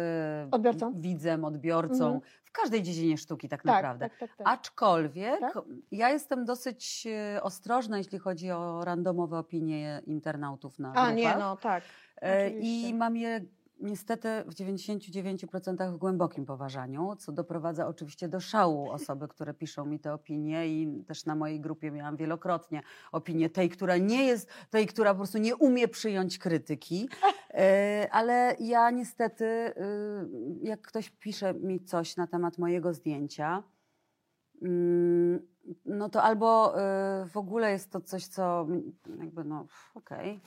S2: y,
S1: Odbiorcą?
S2: widzem, odbiorcą,
S1: Mhm.
S2: w każdej dziedzinie sztuki tak,
S1: tak,
S2: naprawdę.
S1: tak, tak, tak.
S2: Aczkolwiek
S1: Tak?
S2: ja jestem dosyć e, ostrożna, jeśli chodzi o randomowe opinie internautów na
S1: A,
S2: grupach.
S1: nie, no tak.
S2: E,
S1: oczywiście.
S2: I mam je niestety w 99% w głębokim poważaniu, co doprowadza oczywiście do szału osoby, które piszą mi te opinie i też na mojej grupie miałam wielokrotnie opinię tej, która nie jest, tej, która po prostu nie umie przyjąć krytyki. E, Ale ja niestety, y, jak ktoś pisze mi coś na temat mojego zdjęcia, mm, no to albo y, w ogóle jest to coś, co jakby no okej,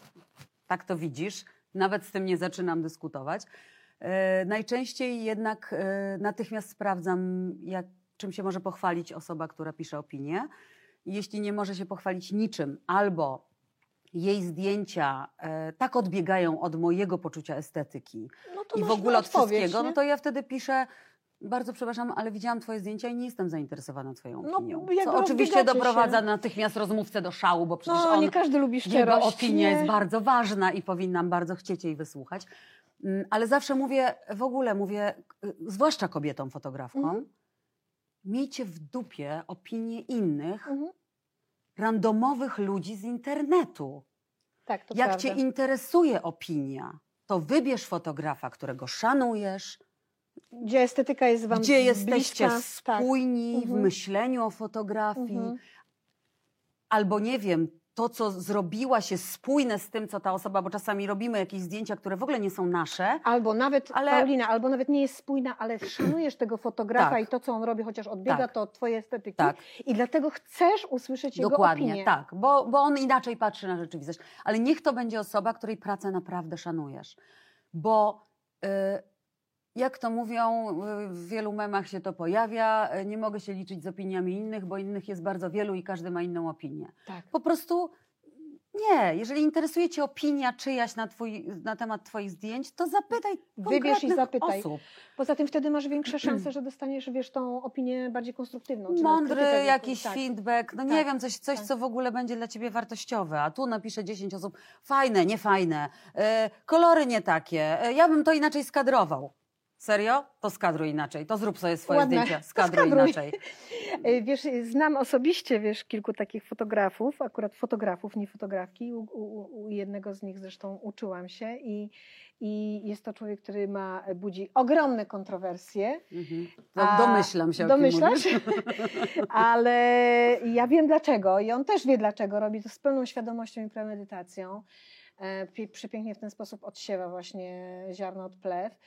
S2: tak to widzisz, nawet z tym nie zaczynam dyskutować. E, Najczęściej jednak e, natychmiast sprawdzam, jak, czym się może pochwalić osoba, która pisze opinię. Jeśli nie może się pochwalić niczym, albo jej zdjęcia e, tak odbiegają od mojego poczucia estetyki
S1: no
S2: i w ogóle od wszystkiego,
S1: nie?
S2: no to ja wtedy piszę. Bardzo przepraszam, ale widziałam Twoje zdjęcia i nie jestem zainteresowana Twoją
S1: No,
S2: opinią.
S1: jakby
S2: co oczywiście doprowadza
S1: się.
S2: natychmiast rozmówcę do szału, bo przecież
S1: No,
S2: on
S1: nie każdy lubi
S2: jego
S1: szczerość.
S2: opinia
S1: nie?
S2: jest bardzo ważna i powinnam bardzo chcieć jej wysłuchać. Mm, Ale zawsze mówię, w ogóle mówię, y, zwłaszcza kobietom fotografkom,
S1: Mhm.
S2: miejcie w dupie opinie innych,
S1: Mhm.
S2: randomowych ludzi z internetu.
S1: Tak, to
S2: Jak
S1: prawda.
S2: cię interesuje opinia, to wybierz fotografa, którego szanujesz,
S1: Gdzie estetyka jest wam
S2: gdzie jesteście
S1: bliska, tak.
S2: spójni w
S1: Mhm.
S2: myśleniu o fotografii,
S1: Mhm.
S2: albo nie wiem, to co zrobiłaś jest spójne z tym, co ta osoba, bo czasami robimy jakieś zdjęcia, które w ogóle nie są nasze.
S1: Albo nawet,
S2: Ale-
S1: Paulina, albo nawet nie jest spójna, ale szanujesz tego fotografa
S2: Tak.
S1: i to, co on robi, chociaż odbiega
S2: Tak.
S1: to od twojej estetyki.
S2: Tak.
S1: I dlatego chcesz usłyszeć jego
S2: Dokładnie,
S1: opinię.
S2: tak, bo, bo on inaczej patrzy na rzeczywistość. Ale niech to będzie osoba, której pracę naprawdę szanujesz. Bo y, jak to mówią, y, w wielu memach się to pojawia, y, nie mogę się liczyć z opiniami innych, bo innych jest bardzo wielu i każdy ma inną opinię.
S1: Tak.
S2: Po prostu Nie, jeżeli interesuje Cię opinia czyjaś na, twój, na temat Twoich zdjęć, to zapytaj
S1: Wybierz i zapytaj.
S2: osób.
S1: Poza tym wtedy masz większe (clears throat) szanse, że dostaniesz, wiesz, tą opinię bardziej konstruktywną.
S2: Mądry jakiś
S1: tak.
S2: feedback, no nie
S1: Tak,
S2: wiem, coś, coś
S1: tak.
S2: co w ogóle będzie dla ciebie wartościowe, a tu napisze 10 osób, fajne, niefajne, e, kolory nie takie, e, ja bym to inaczej skadrował. Serio? To skadruj inaczej, to zrób sobie swoje
S1: Ładne.
S2: zdjęcia, skadruj
S1: skadruj.
S2: inaczej. (laughs)
S1: E, Wiesz, znam osobiście, wiesz, kilku takich fotografów, akurat fotografów, nie fotografki. U, u, u jednego z nich zresztą uczyłam się i, i jest to człowiek, który ma, budzi ogromne kontrowersje.
S2: Mhm.
S1: A
S2: domyślam się,
S1: Domyślasz? (laughs) Ale ja wiem dlaczego i on też wie dlaczego. Robi to z pełną świadomością i premedytacją. E, pi- Przepięknie w ten sposób odsiewa właśnie ziarno od plew.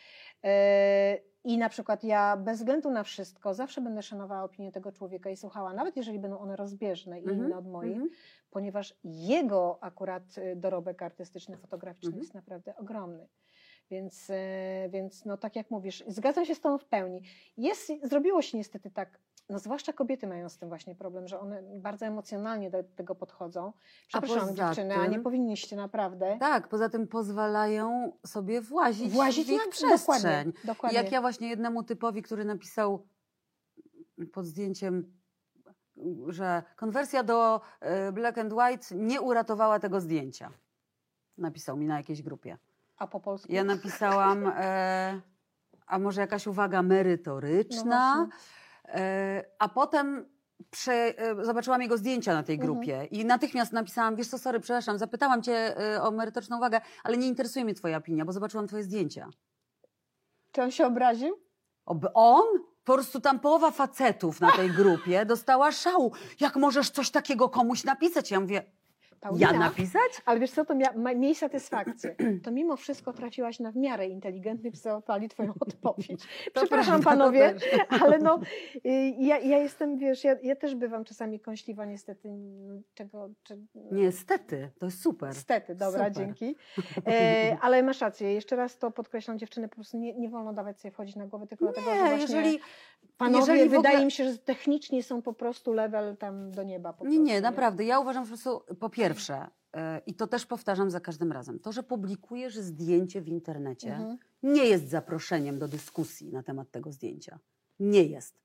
S1: E, I na przykład ja bez względu na wszystko zawsze będę szanowała opinię tego człowieka i słuchała, nawet jeżeli będą one rozbieżne i
S2: Mhm,
S1: inne od moich,
S2: mhm.
S1: ponieważ jego akurat y, dorobek artystyczny, fotograficzny
S2: Mhm.
S1: jest naprawdę ogromny. Więc, e, więc no tak jak mówisz, zgadzam się z tą w pełni. Jest, zrobiło się niestety tak, no zwłaszcza kobiety mają z tym właśnie problem, że one bardzo emocjonalnie do tego podchodzą. Przepraszam
S2: poza
S1: dziewczyny, a nie
S2: tym-
S1: powinniście naprawdę
S2: Tak, poza tym pozwalają sobie włazić,
S1: włazić
S2: w ich
S1: na
S2: przestrzeń.
S1: Dokładnie, dokładnie.
S2: Jak ja właśnie jednemu typowi, który napisał pod zdjęciem, że konwersja do e, black and white nie uratowała tego zdjęcia. Napisał mi na jakiejś grupie.
S1: A po polsku?
S2: Ja napisałam, e, a może jakaś uwaga
S1: No
S2: merytoryczna,
S1: właśnie.
S2: E, a potem prze, e, zobaczyłam jego zdjęcia na tej
S1: Mhm.
S2: grupie i natychmiast napisałam, wiesz co, sorry, przepraszam, zapytałam cię e, o merytoryczną uwagę, ale nie interesuje mnie twoja opinia, bo zobaczyłam twoje zdjęcia.
S1: Czy on się obraził?
S2: Oby on? Po prostu tam połowa facetów na tej grupie dostała szału. Jak możesz coś takiego komuś napisać? Ja mówię,
S1: Paulina,
S2: ja napisać?
S1: Ale wiesz co, to mia, ma, miej satysfakcję. (clears throat) To mimo wszystko trafiłaś na w miarę inteligentnych, załapali twoją (laughs) odpowiedź. Przepraszam panowie, (laughs) ale no, y, ja, ja jestem, wiesz, ja, ja też bywam czasami kąśliwa niestety, czego... Czy,
S2: Niestety, to jest super.
S1: Niestety, dobra,
S2: Super.
S1: dzięki. (laughs) E, ale masz rację, jeszcze raz to podkreślam, dziewczyny, po prostu nie, nie wolno dawać sobie wchodzić na głowę, tylko dlatego, że
S2: Nie,
S1: właśnie
S2: jeżeli,
S1: panowie
S2: jeżeli w
S1: wydaje
S2: ogóle-
S1: mi się, że technicznie są po prostu level tam do nieba.
S2: Nie, nie, naprawdę. Ja uważam, że po prostu, po pierwsze, e, i to też powtarzam za każdym razem, to, że publikujesz zdjęcie w internecie,
S1: Mhm.
S2: nie jest zaproszeniem do dyskusji na temat tego zdjęcia. Nie jest.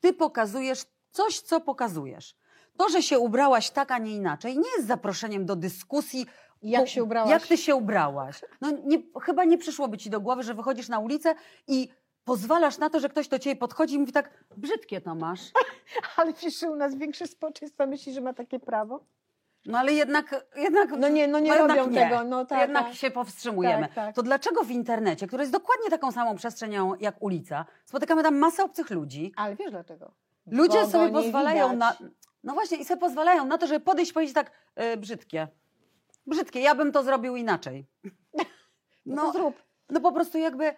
S2: Ty pokazujesz coś, co pokazujesz. To, że się ubrałaś tak, a nie inaczej, nie jest zaproszeniem do dyskusji.
S1: Jak się ubrałaś?
S2: Jak ty się ubrałaś? No nie, chyba nie przyszłoby ci do głowy, że wychodzisz na ulicę i pozwalasz na to, że ktoś do ciebie podchodzi i mówi tak, brzydkie to masz. (laughs)
S1: Ale wiesz, że u nas większe społeczeństwo myśli, że ma takie prawo?
S2: No ale jednak, jednak
S1: No nie, no nie
S2: no
S1: robią
S2: nie.
S1: tego. No tak,
S2: jednak
S1: tak.
S2: się powstrzymujemy.
S1: Tak, tak.
S2: To dlaczego w internecie, który jest dokładnie taką samą przestrzenią jak ulica, spotykamy tam masę obcych ludzi,
S1: Ale wiesz dlaczego?
S2: ludzie
S1: Bo
S2: sobie pozwalają na...
S1: widać.
S2: No właśnie, i sobie pozwalają na to, żeby podejść i powiedzieć tak, e, brzydkie. Brzydkie, ja bym to zrobił inaczej. (laughs)
S1: No, to zrób.
S2: No po prostu jakby,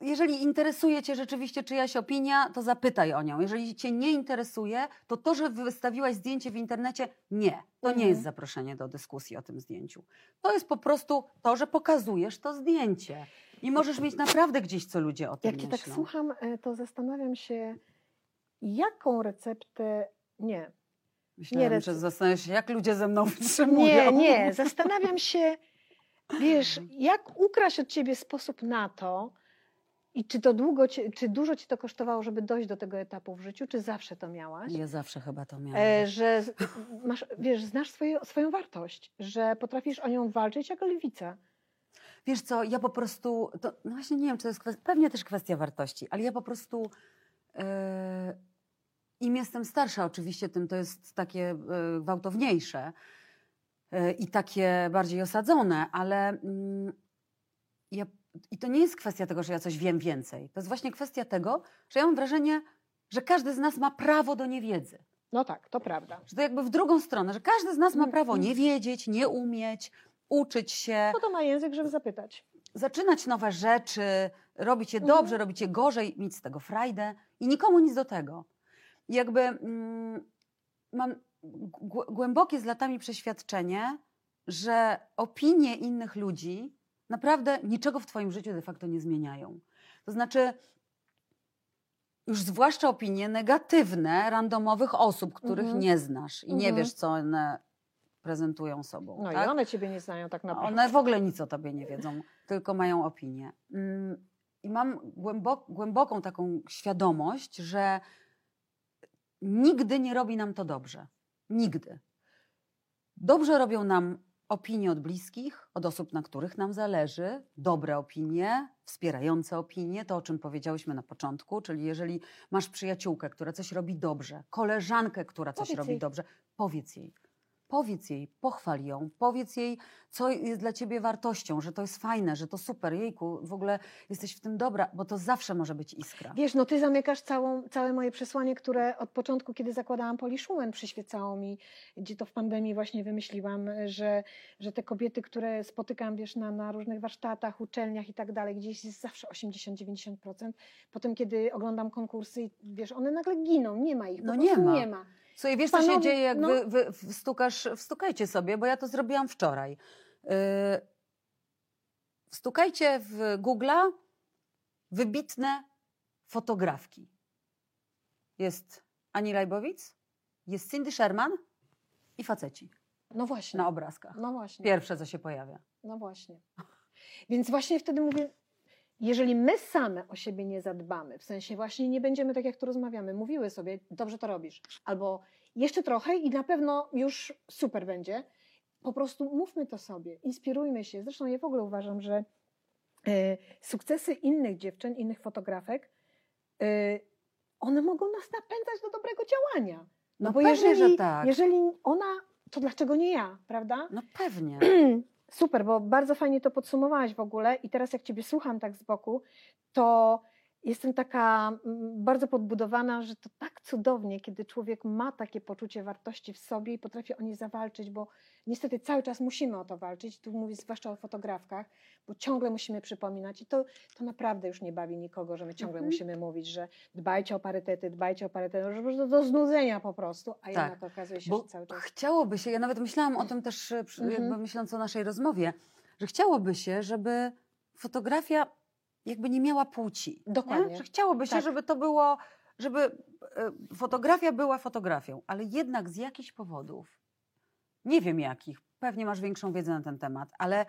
S2: jeżeli interesuje Cię rzeczywiście czyjaś opinia, to zapytaj o nią. Jeżeli Cię nie interesuje, to to, że wystawiłaś zdjęcie w internecie, nie. To nie
S1: Mhm.
S2: jest zaproszenie do dyskusji o tym zdjęciu. To jest po prostu to, że pokazujesz to zdjęcie. I możesz mieć naprawdę gdzieś, co ludzie o tym
S1: Jak cię
S2: myślą.
S1: tak słucham, e, to zastanawiam się, jaką receptę. Nie.
S2: Myślałem,
S1: nie,
S2: że zastanawiasz się, jak ludzie ze mną (laughs) wytrzymują.
S1: Nie, nie. Zastanawiam się, wiesz, jak ukraść od ciebie sposób na to, i czy to długo, czy dużo ci to kosztowało, żeby dojść do tego etapu w życiu, czy zawsze to miałaś?
S2: Ja zawsze chyba to miałam.
S1: E, że (laughs) masz, wiesz, znasz swoje, swoją wartość, że potrafisz o nią walczyć jak lwica.
S2: Wiesz co, ja po prostu, to, no właśnie nie wiem, czy to jest kwestia, pewnie też kwestia wartości, ale ja po prostu e, im jestem starsza oczywiście, tym to jest takie e, gwałtowniejsze i takie bardziej osadzone, ale mm, ja, i to nie jest kwestia tego, że ja coś wiem więcej. To jest właśnie kwestia tego, że ja mam wrażenie, że każdy z nas ma prawo do niewiedzy.
S1: No tak, to prawda.
S2: Że to jakby w drugą stronę, że każdy z nas ma
S1: Mm,
S2: prawo
S1: mm.
S2: nie wiedzieć, nie umieć, uczyć się
S1: No to ma język, żeby zapytać.
S2: zaczynać nowe rzeczy, robić je
S1: Mhm.
S2: dobrze, robić je gorzej, mieć z tego frajdę i nikomu nic do tego. I Jakby mm, mam gł- głębokie z latami przeświadczenie, że opinie innych ludzi naprawdę niczego w Twoim życiu de facto nie zmieniają. To znaczy, już zwłaszcza opinie negatywne randomowych osób, których
S1: Mhm.
S2: nie znasz i nie
S1: Mhm.
S2: wiesz, co one prezentują sobą.
S1: No
S2: tak?
S1: i one ciebie nie znają tak naprawdę.
S2: One w ogóle nic o tobie nie wiedzą, (laughs) tylko mają opinię. Mm, I mam głębok, głęboką taką świadomość, że nigdy nie robi nam to dobrze. Nigdy. Dobrze robią nam opinie od bliskich, od osób, na których nam zależy, dobre opinie, wspierające opinie, to o czym powiedziałyśmy na początku, czyli jeżeli masz przyjaciółkę, która coś robi dobrze, koleżankę, która coś
S1: Powiedz
S2: robi
S1: jej.
S2: dobrze, powiedz jej. Powiedz jej, pochwal ją, powiedz jej, co jest dla ciebie wartością, że to jest fajne, że to super, jejku, w ogóle jesteś w tym dobra, bo to zawsze może być iskra.
S1: Wiesz, no ty zamykasz całą, całe moje przesłanie, które od początku, kiedy zakładałam Poliszumen, przyświecało mi, gdzie to w pandemii właśnie wymyśliłam, że, że te kobiety, które spotykam, wiesz, na, na różnych warsztatach, uczelniach i tak dalej, gdzieś jest zawsze 80-90%. Potem, kiedy oglądam konkursy, wiesz, one nagle giną, nie ma ich,
S2: No nie ma.
S1: nie ma.
S2: Słuchaj, wiesz, co się
S1: Panowie,
S2: dzieje, jak
S1: no.
S2: wy, wy wstukasz, wstukajcie sobie, bo ja to zrobiłam wczoraj. Yy, wstukajcie w Google'a wybitne fotografki. Jest Ani Lajbowic, jest Cindy Sherman i faceci
S1: No właśnie,
S2: na obrazkach.
S1: no właśnie.
S2: Pierwsze, co się pojawia.
S1: No właśnie. Więc właśnie wtedy mówię, jeżeli my same o siebie nie zadbamy, w sensie właśnie nie będziemy tak jak tu rozmawiamy, mówiły sobie, dobrze to robisz, albo jeszcze trochę i na pewno już super będzie. Po prostu mówmy to sobie, inspirujmy się. Zresztą ja w ogóle uważam, że e, sukcesy innych dziewczyn, innych fotografek, e, one mogą nas napędzać do dobrego działania. No,
S2: No
S1: bo
S2: pewnie,
S1: jeżeli,
S2: że tak.
S1: jeżeli ona, to dlaczego nie ja, prawda?
S2: No pewnie. (clears throat)
S1: Super, bo bardzo fajnie to podsumowałaś w ogóle i teraz jak Ciebie słucham tak z boku, to jestem taka bardzo podbudowana, że to tak cudownie, kiedy człowiek ma takie poczucie wartości w sobie i potrafi o nie zawalczyć, bo niestety cały czas musimy o to walczyć, tu mówię zwłaszcza o fotografkach, bo ciągle musimy przypominać i to, to naprawdę już nie bawi nikogo, że my ciągle
S2: Mhm.
S1: musimy mówić, że dbajcie o parytety, dbajcie o parytety, że do, do znudzenia po prostu, a
S2: Tak,
S1: jednak okazuje się,
S2: Bo
S1: że cały czas...
S2: chciałoby się, ja nawet myślałam o tym też,
S1: Mhm.
S2: jakby myśląc o naszej rozmowie, że chciałoby się, żeby fotografia jakby nie miała płci.
S1: Dokładnie.
S2: Nie? Że chciałoby się,
S1: Tak.
S2: żeby to było, żeby e, fotografia była fotografią, ale jednak z jakichś powodów, nie wiem jakich, pewnie masz większą wiedzę na ten temat, ale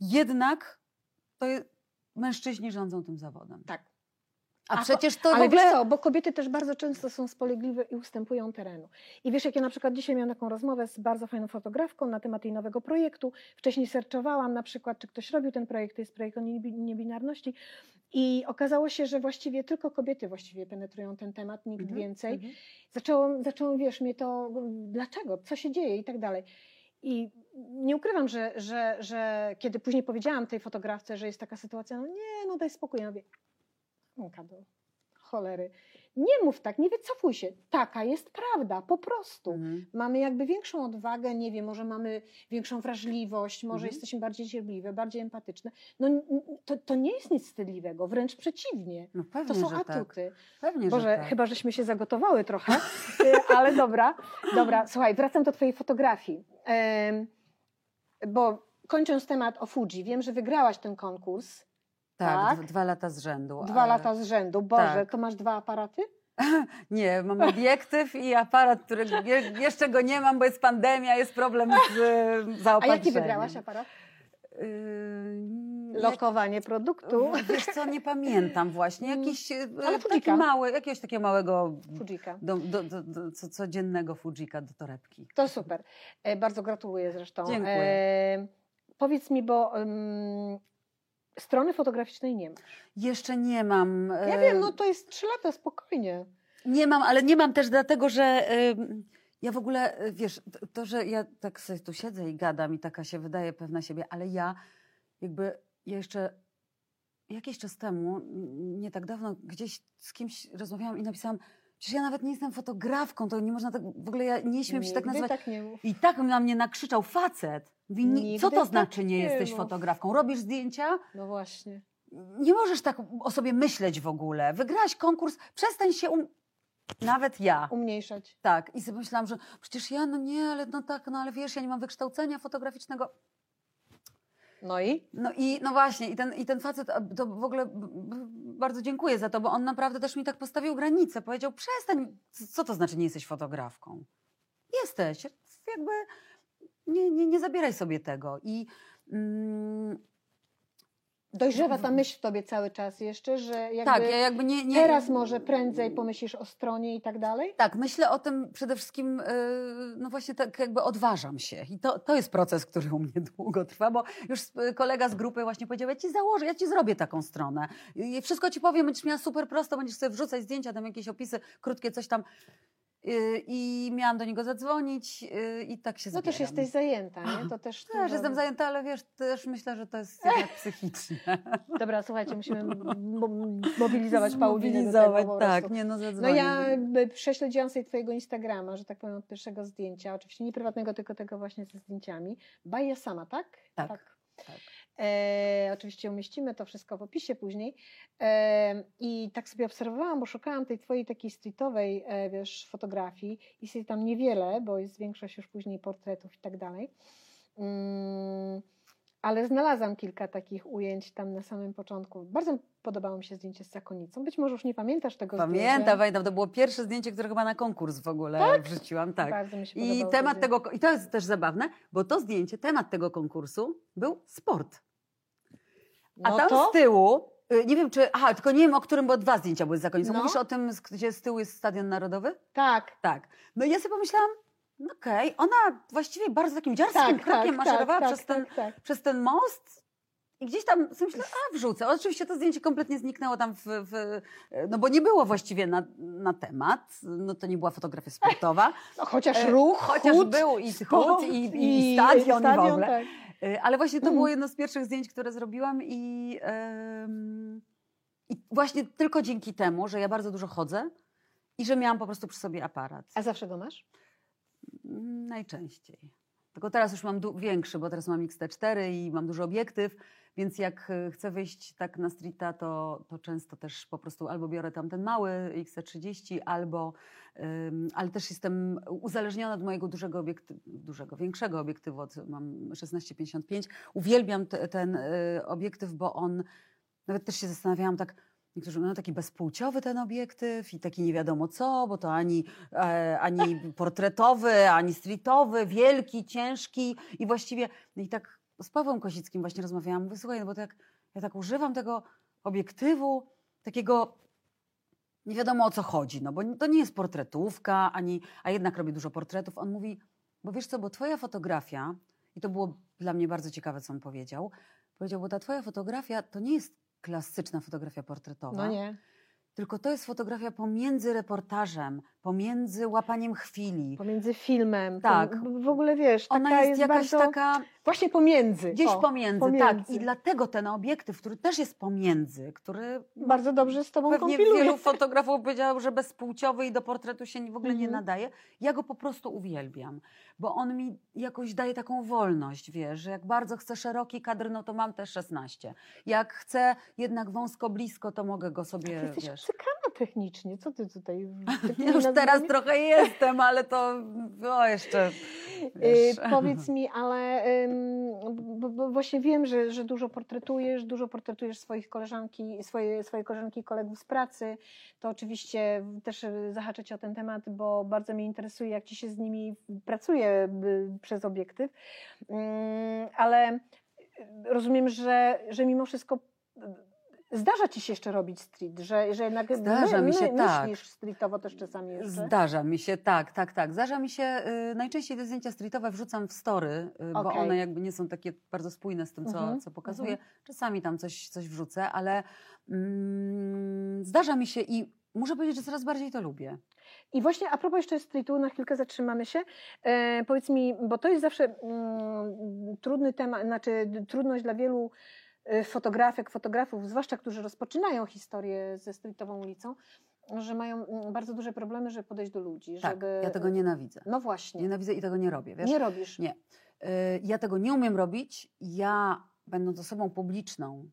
S2: jednak to jest, mężczyźni rządzą tym zawodem.
S1: Tak.
S2: A, przecież to
S1: Ale
S2: w ogóle...
S1: co, bo kobiety też bardzo często są spolegliwe i ustępują terenu. I wiesz, jak ja na przykład dzisiaj miałam taką rozmowę z bardzo fajną fotografką na temat jej nowego projektu. Wcześniej serczowałam na przykład, czy ktoś robił ten projekt, to jest projekt o niebi- niebinarności. I okazało się, że właściwie tylko kobiety właściwie penetrują ten temat, nikt
S2: Mhm,
S1: więcej.
S2: mhm.
S1: Zaczęło, zaczęło, wiesz, mnie to, dlaczego, co się dzieje i tak dalej. I nie ukrywam, że, że, że kiedy później powiedziałam tej fotografce, że jest taka sytuacja, no nie, no daj spokój. Ja mówię, Do cholery. Nie mów tak, nie wycofuj się. Taka jest prawda, po prostu.
S2: Mhm.
S1: Mamy jakby większą odwagę, nie wiem, może mamy większą wrażliwość, może
S2: Mhm.
S1: jesteśmy bardziej cierpliwe, bardziej empatyczne. No to, to nie jest nic wstydliwego, wręcz przeciwnie.
S2: No
S1: To
S2: pewnie,
S1: są
S2: że tak.
S1: atuty.
S2: Pewnie,
S1: Boże,
S2: że tak.
S1: chyba żeśmy się zagotowały trochę, (laughs) y, ale dobra, dobra. Słuchaj, wracam do Twojej fotografii. Bo kończąc temat o Fuji, wiem, że wygrałaś ten konkurs
S2: Tak,
S1: tak?
S2: dwa- lata z rzędu.
S1: dwa
S2: ale-
S1: lata z rzędu. Boże,
S2: Tak.
S1: to masz dwa aparaty? (laughs)
S2: Nie, mam obiektyw i aparat, którego je, jeszcze go nie mam, bo jest pandemia, jest problem z (laughs) e,
S1: A
S2: zaopatrzeniem.
S1: jaki wygrałaś aparat?
S2: Yy,
S1: Lokowanie produktu.
S2: jak- Wiesz co, nie pamiętam właśnie. (laughs)
S1: Mm,
S2: Jakiś e,
S1: ale
S2: taki mały, jakiegoś takiego małego
S1: Fujika.
S2: do, do, do, do, co, codziennego Fujika do torebki.
S1: To super. E, bardzo gratuluję zresztą.
S2: Dziękuję.
S1: E, powiedz mi, bo em, strony fotograficznej nie ma.
S2: Jeszcze nie mam.
S1: Ja
S2: e,
S1: wiem, no to jest trzy lata, spokojnie.
S2: Nie mam, ale nie mam też dlatego, że ja w ogóle, y, wiesz, to, że ja tak sobie tu siedzę i gadam i taka się wydaje pewna siebie, ale ja jakby, ja jeszcze jakiś czas temu, nie tak dawno, gdzieś z kimś rozmawiałam i napisałam, przecież ja nawet nie jestem fotografką, to nie można tak, w ogóle ja nie śmiem się tak
S1: Nigdy
S2: nazywać.
S1: tak.
S2: I tak na mnie nakrzyczał facet. Mówi, "Nie- co to
S1: tak
S2: znaczy nie jesteś fotografką? Robisz zdjęcia?
S1: No właśnie.
S2: nie możesz tak o sobie myśleć w ogóle. Wygrałaś konkurs, przestań się um... Nawet ja.
S1: Umniejszać.
S2: Tak. I sobie myślałam, że przecież ja, no nie, ale no tak, no ale wiesz, ja nie mam wykształcenia fotograficznego.
S1: No i?
S2: No i no właśnie, i ten, i ten facet, to w ogóle bardzo dziękuję za to, bo on naprawdę też mi tak postawił granicę. Powiedział, przestań, co to znaczy nie jesteś fotografką? Jesteś. Jakby nie, nie, nie zabieraj sobie tego. I mm,
S1: Dojrzewa ta myśl w tobie cały czas jeszcze, że jakby
S2: tak, ja jakby nie, nie.
S1: teraz może prędzej pomyślisz o stronie i tak dalej?
S2: Tak, myślę o tym przede wszystkim, yy, no właśnie tak jakby odważam się. I to, to jest proces, który u mnie długo trwa, bo już kolega z grupy właśnie powiedział, ja ci założę, ja ci zrobię taką stronę. I wszystko ci powiem, będziesz miała super prosto, będziesz sobie wrzucać zdjęcia, tam jakieś opisy, krótkie coś tam. Yy, I miałam do niego zadzwonić yy, i tak się
S1: No też
S2: zbieram.
S1: jesteś zajęta, nie? To też,
S2: Też
S1: dużo-
S2: jestem zajęta, ale wiesz, też myślę, że to jest jednak (laughs) psychiczne.
S1: Dobra, słuchajcie, musimy mo- mobilizować Paulinę do tego
S2: tak, nie no
S1: No
S2: zadzwonię.
S1: ja jakby prześledziłam sobie twojego Instagrama, że tak powiem, od pierwszego zdjęcia, oczywiście nie prywatnego, tylko tego właśnie ze zdjęciami. Baja sama, tak?
S2: Tak, tak.
S1: E, oczywiście umieścimy to wszystko w opisie później. E, I tak sobie obserwowałam, bo szukałam tej twojej takiej streetowej, e, wiesz, fotografii. Jest jej tam niewiele, bo jest większość już później portretów i tak dalej. Mm, ale znalazłam kilka takich ujęć tam na samym początku. Bardzo podobało mi się zdjęcie z zakonnicą. Być może już nie pamiętasz tego
S2: Pamiętam,
S1: zdjęcia.
S2: pamiętam, to było pierwsze zdjęcie, które chyba na konkurs w ogóle wrzuciłam. Tak.
S1: Bardzo mi się
S2: I
S1: podobało
S2: temat
S1: to
S2: tego, i to jest też zabawne, bo to zdjęcie, temat tego konkursu był sport. A
S1: No
S2: tam
S1: to?
S2: z tyłu, y, nie wiem czy, aha, tylko nie wiem o którym, bo dwa zdjęcia były z zakońcą.
S1: No.
S2: Mówisz o tym, gdzie z tyłu jest Stadion Narodowy?
S1: Tak,
S2: Tak. No i ja sobie pomyślałam, okej, ona właściwie bardzo takim dziarskim
S1: tak,
S2: krokiem
S1: tak,
S2: maszerowała
S1: tak,
S2: przez,
S1: tak,
S2: ten,
S1: tak, tak.
S2: przez ten most i gdzieś tam sobie myślę, a wrzucę. Oczywiście to zdjęcie kompletnie zniknęło tam w, w no bo nie było właściwie na, na temat, no to nie była fotografia sportowa.
S1: No, chociaż
S2: E,
S1: ruch,
S2: Chociaż
S1: chód,
S2: był i chód, i, i, stadion, i w ogóle.
S1: tak.
S2: Y, Ale właśnie to
S1: Mm.
S2: było jedno z pierwszych zdjęć, które zrobiłam i, i właśnie tylko dzięki temu, że ja bardzo dużo chodzę i że miałam po prostu przy sobie aparat.
S1: A zawsze go masz?
S2: Najczęściej. Tylko teraz już mam większy, bo teraz mam XT4 i mam duży obiektyw, więc jak y, chcę wyjść tak na streeta, to, to często też po prostu albo biorę tam ten mały XT30, albo, ym, ale też jestem uzależniona od mojego dużego obiektywu, dużego, większego obiektywu, od, mam 1655. Uwielbiam te, ten y, obiektyw, bo on, nawet też się zastanawiałam tak, Niektórzy no taki bezpłciowy ten obiektyw i taki nie wiadomo co, bo to ani, e, ani portretowy, ani streetowy, wielki, ciężki i właściwie no i tak z Pawłem Kosickim właśnie rozmawiałam, mówię, słuchaj, no bo tak, ja tak używam tego obiektywu, takiego nie wiadomo o co chodzi, no bo to nie jest portretówka, ani, a jednak robię dużo portretów. On mówi, bo wiesz co, bo twoja fotografia, i to było dla mnie bardzo ciekawe, co on powiedział, powiedział, bo ta twoja fotografia to nie jest klasyczna fotografia portretowa,
S1: No nie.
S2: tylko to jest fotografia pomiędzy reportażem, pomiędzy łapaniem chwili.
S1: Pomiędzy filmem.
S2: Tak.
S1: W ogóle wiesz,
S2: Ona jest, jakaś
S1: bardzo...
S2: taka
S1: Właśnie pomiędzy.
S2: gdzieś
S1: o,
S2: pomiędzy, tak.
S1: pomiędzy.
S2: I dlatego ten obiektyw, który też jest pomiędzy, który
S1: Bardzo dobrze z tobą
S2: pewnie
S1: kompiluje.
S2: wielu (laughs) fotografów powiedział, że bezpłciowy i do portretu się w ogóle nie
S1: Mhm.
S2: nadaje. Ja go po prostu uwielbiam, bo on mi jakoś daje taką wolność, wiesz, że jak bardzo chcę szeroki kadr, no to mam też 16. Jak chcę jednak wąsko, blisko, to mogę go sobie,
S1: Ty jesteś
S2: wiesz...
S1: technicznie. Co ty tutaj... (laughs)
S2: Ja już teraz trochę jestem, ale to o, jeszcze.
S1: Y,
S2: Wiesz.
S1: powiedz mi, ale bo, właśnie wiem, że, że dużo portretujesz, dużo portretujesz swoich koleżanki, swoje, swoje koleżanki i kolegów z pracy. To oczywiście też zahaczę Cię o ten temat, bo bardzo mnie interesuje, jak Ci się z nimi pracuje y, przez obiektyw. Ale rozumiem, że, że mimo wszystko Zdarza ci się jeszcze robić street, że, że jednak
S2: Zdarza
S1: my,
S2: mi się,
S1: my,
S2: tak.
S1: myślisz streetowo też czasami jeszcze.
S2: Zdarza mi się, tak, tak, tak. Zdarza mi się, y, najczęściej te zdjęcia streetowe wrzucam w story, y, bo
S1: Okej.
S2: one jakby nie są takie bardzo spójne z tym, co,
S1: Mhm,
S2: co pokazuję.
S1: mhm.
S2: Czasami tam coś, coś wrzucę, ale mm, zdarza mi się i muszę powiedzieć, że coraz bardziej to lubię.
S1: I właśnie a propos jeszcze streetu, na chwilkę zatrzymamy się. E, powiedz mi, bo to jest zawsze mm, trudny temat, znaczy trudność dla wielu fotografek, fotografów, zwłaszcza którzy rozpoczynają historię ze streetową ulicą, że mają mm, bardzo duże problemy, żeby podejść do ludzi.
S2: Tak,
S1: żeby...
S2: ja tego nienawidzę.
S1: No właśnie,
S2: Nienawidzę i tego nie robię, wiesz?
S1: nie robisz.
S2: Nie. Y, Ja tego nie umiem robić. Ja, będąc osobą publiczną,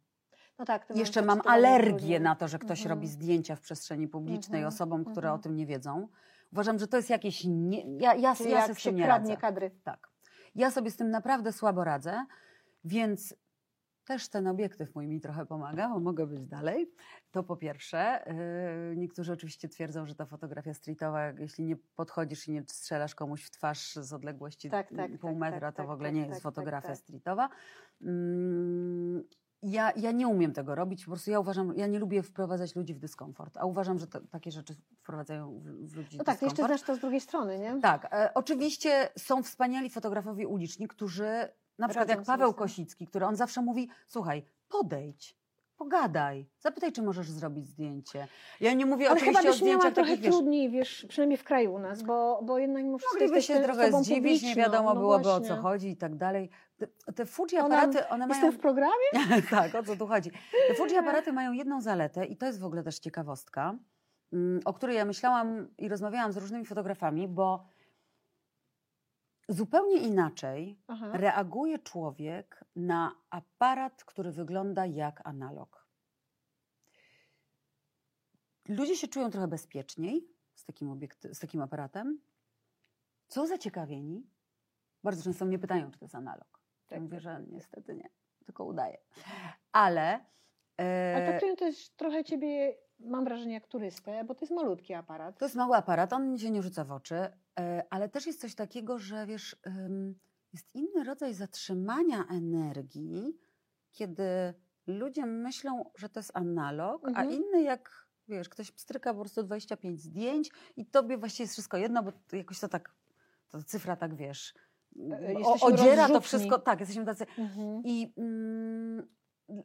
S1: No tak,
S2: jeszcze mam alergię na to, że ktoś
S1: Mhm.
S2: robi zdjęcia w przestrzeni publicznej
S1: Mhm,
S2: osobom, które
S1: mhm.
S2: o tym nie wiedzą. Uważam, że to jest jakieś. Nie... Ja, ja,
S1: Czyli
S2: ja
S1: jak
S2: sobie z
S1: się kradnie
S2: radzę.
S1: kadry.
S2: Tak. Ja sobie z tym naprawdę słabo radzę, więc też ten obiektyw mój mi trochę pomaga, bo mogę być dalej. To po pierwsze. Yy, niektórzy oczywiście twierdzą, że ta fotografia streetowa, jeśli nie podchodzisz i nie strzelasz komuś w twarz z odległości
S1: Tak, tak,
S2: pół
S1: tak,
S2: metra,
S1: tak,
S2: to w
S1: tak,
S2: ogóle
S1: tak,
S2: nie jest fotografia streetowa. Mm, ja, ja nie umiem tego robić, po prostu ja uważam, ja nie lubię wprowadzać ludzi w dyskomfort, a uważam, że to, takie rzeczy wprowadzają w, w ludzi
S1: No tak, ty jeszcze
S2: dyskomfort.
S1: znasz to z drugiej strony, nie?
S2: Tak, e, oczywiście są wspaniali fotografowie uliczni, którzy, na przykład jak Paweł. Kosicki, który on zawsze mówi, słuchaj, podejdź, pogadaj, zapytaj, czy możesz zrobić zdjęcie. Ja nie mówię
S1: Ale chyba
S2: oczywiście o
S1: byś miała
S2: zdjęciach
S1: trochę
S2: takich,
S1: trudniej, wiesz, przynajmniej w kraju u nas, bo, bo jednak mimo wszystko
S2: mogliby się trochę zdziwić, nie wiadomo
S1: no
S2: byłoby o co
S1: właśnie.
S2: chodzi i tak dalej. Te, te Fuji
S1: Ona-
S2: aparaty, one mają...
S1: Jestem w programie? (laughs)
S2: tak, o co tu chodzi. Te Fuji aparaty mają jedną zaletę i to jest w ogóle też ciekawostka, mm, o której ja myślałam i rozmawiałam z różnymi fotografami, bo zupełnie inaczej
S1: Aha.
S2: reaguje człowiek na aparat, który wygląda jak analog. Ludzie się czują trochę bezpieczniej z takim, z takim aparatem. Są zaciekawieni. Bardzo często mnie pytają, czy to jest analog. Ja
S1: Tak,
S2: mówię,
S1: tak,
S2: że
S1: tak, tak.
S2: niestety nie, tylko udaję. Ale, e,
S1: Ale traktują też trochę ciebie, mam wrażenie, jak turystę, bo to jest malutki aparat.
S2: To jest mały aparat, on się nie rzuca w oczy, ale też jest coś takiego, że wiesz, jest inny rodzaj zatrzymania energii, kiedy ludzie myślą, że to jest analog,
S1: Mhm.
S2: a inny jak, wiesz, ktoś pstryka po prostu 25 zdjęć i tobie właściwie jest wszystko jedno, bo to jakoś to tak, ta cyfra tak, wiesz,
S1: E,
S2: o, odziera to
S1: rozrzutni.
S2: wszystko, tak, jesteśmy tacy,
S1: Mhm.
S2: i mm,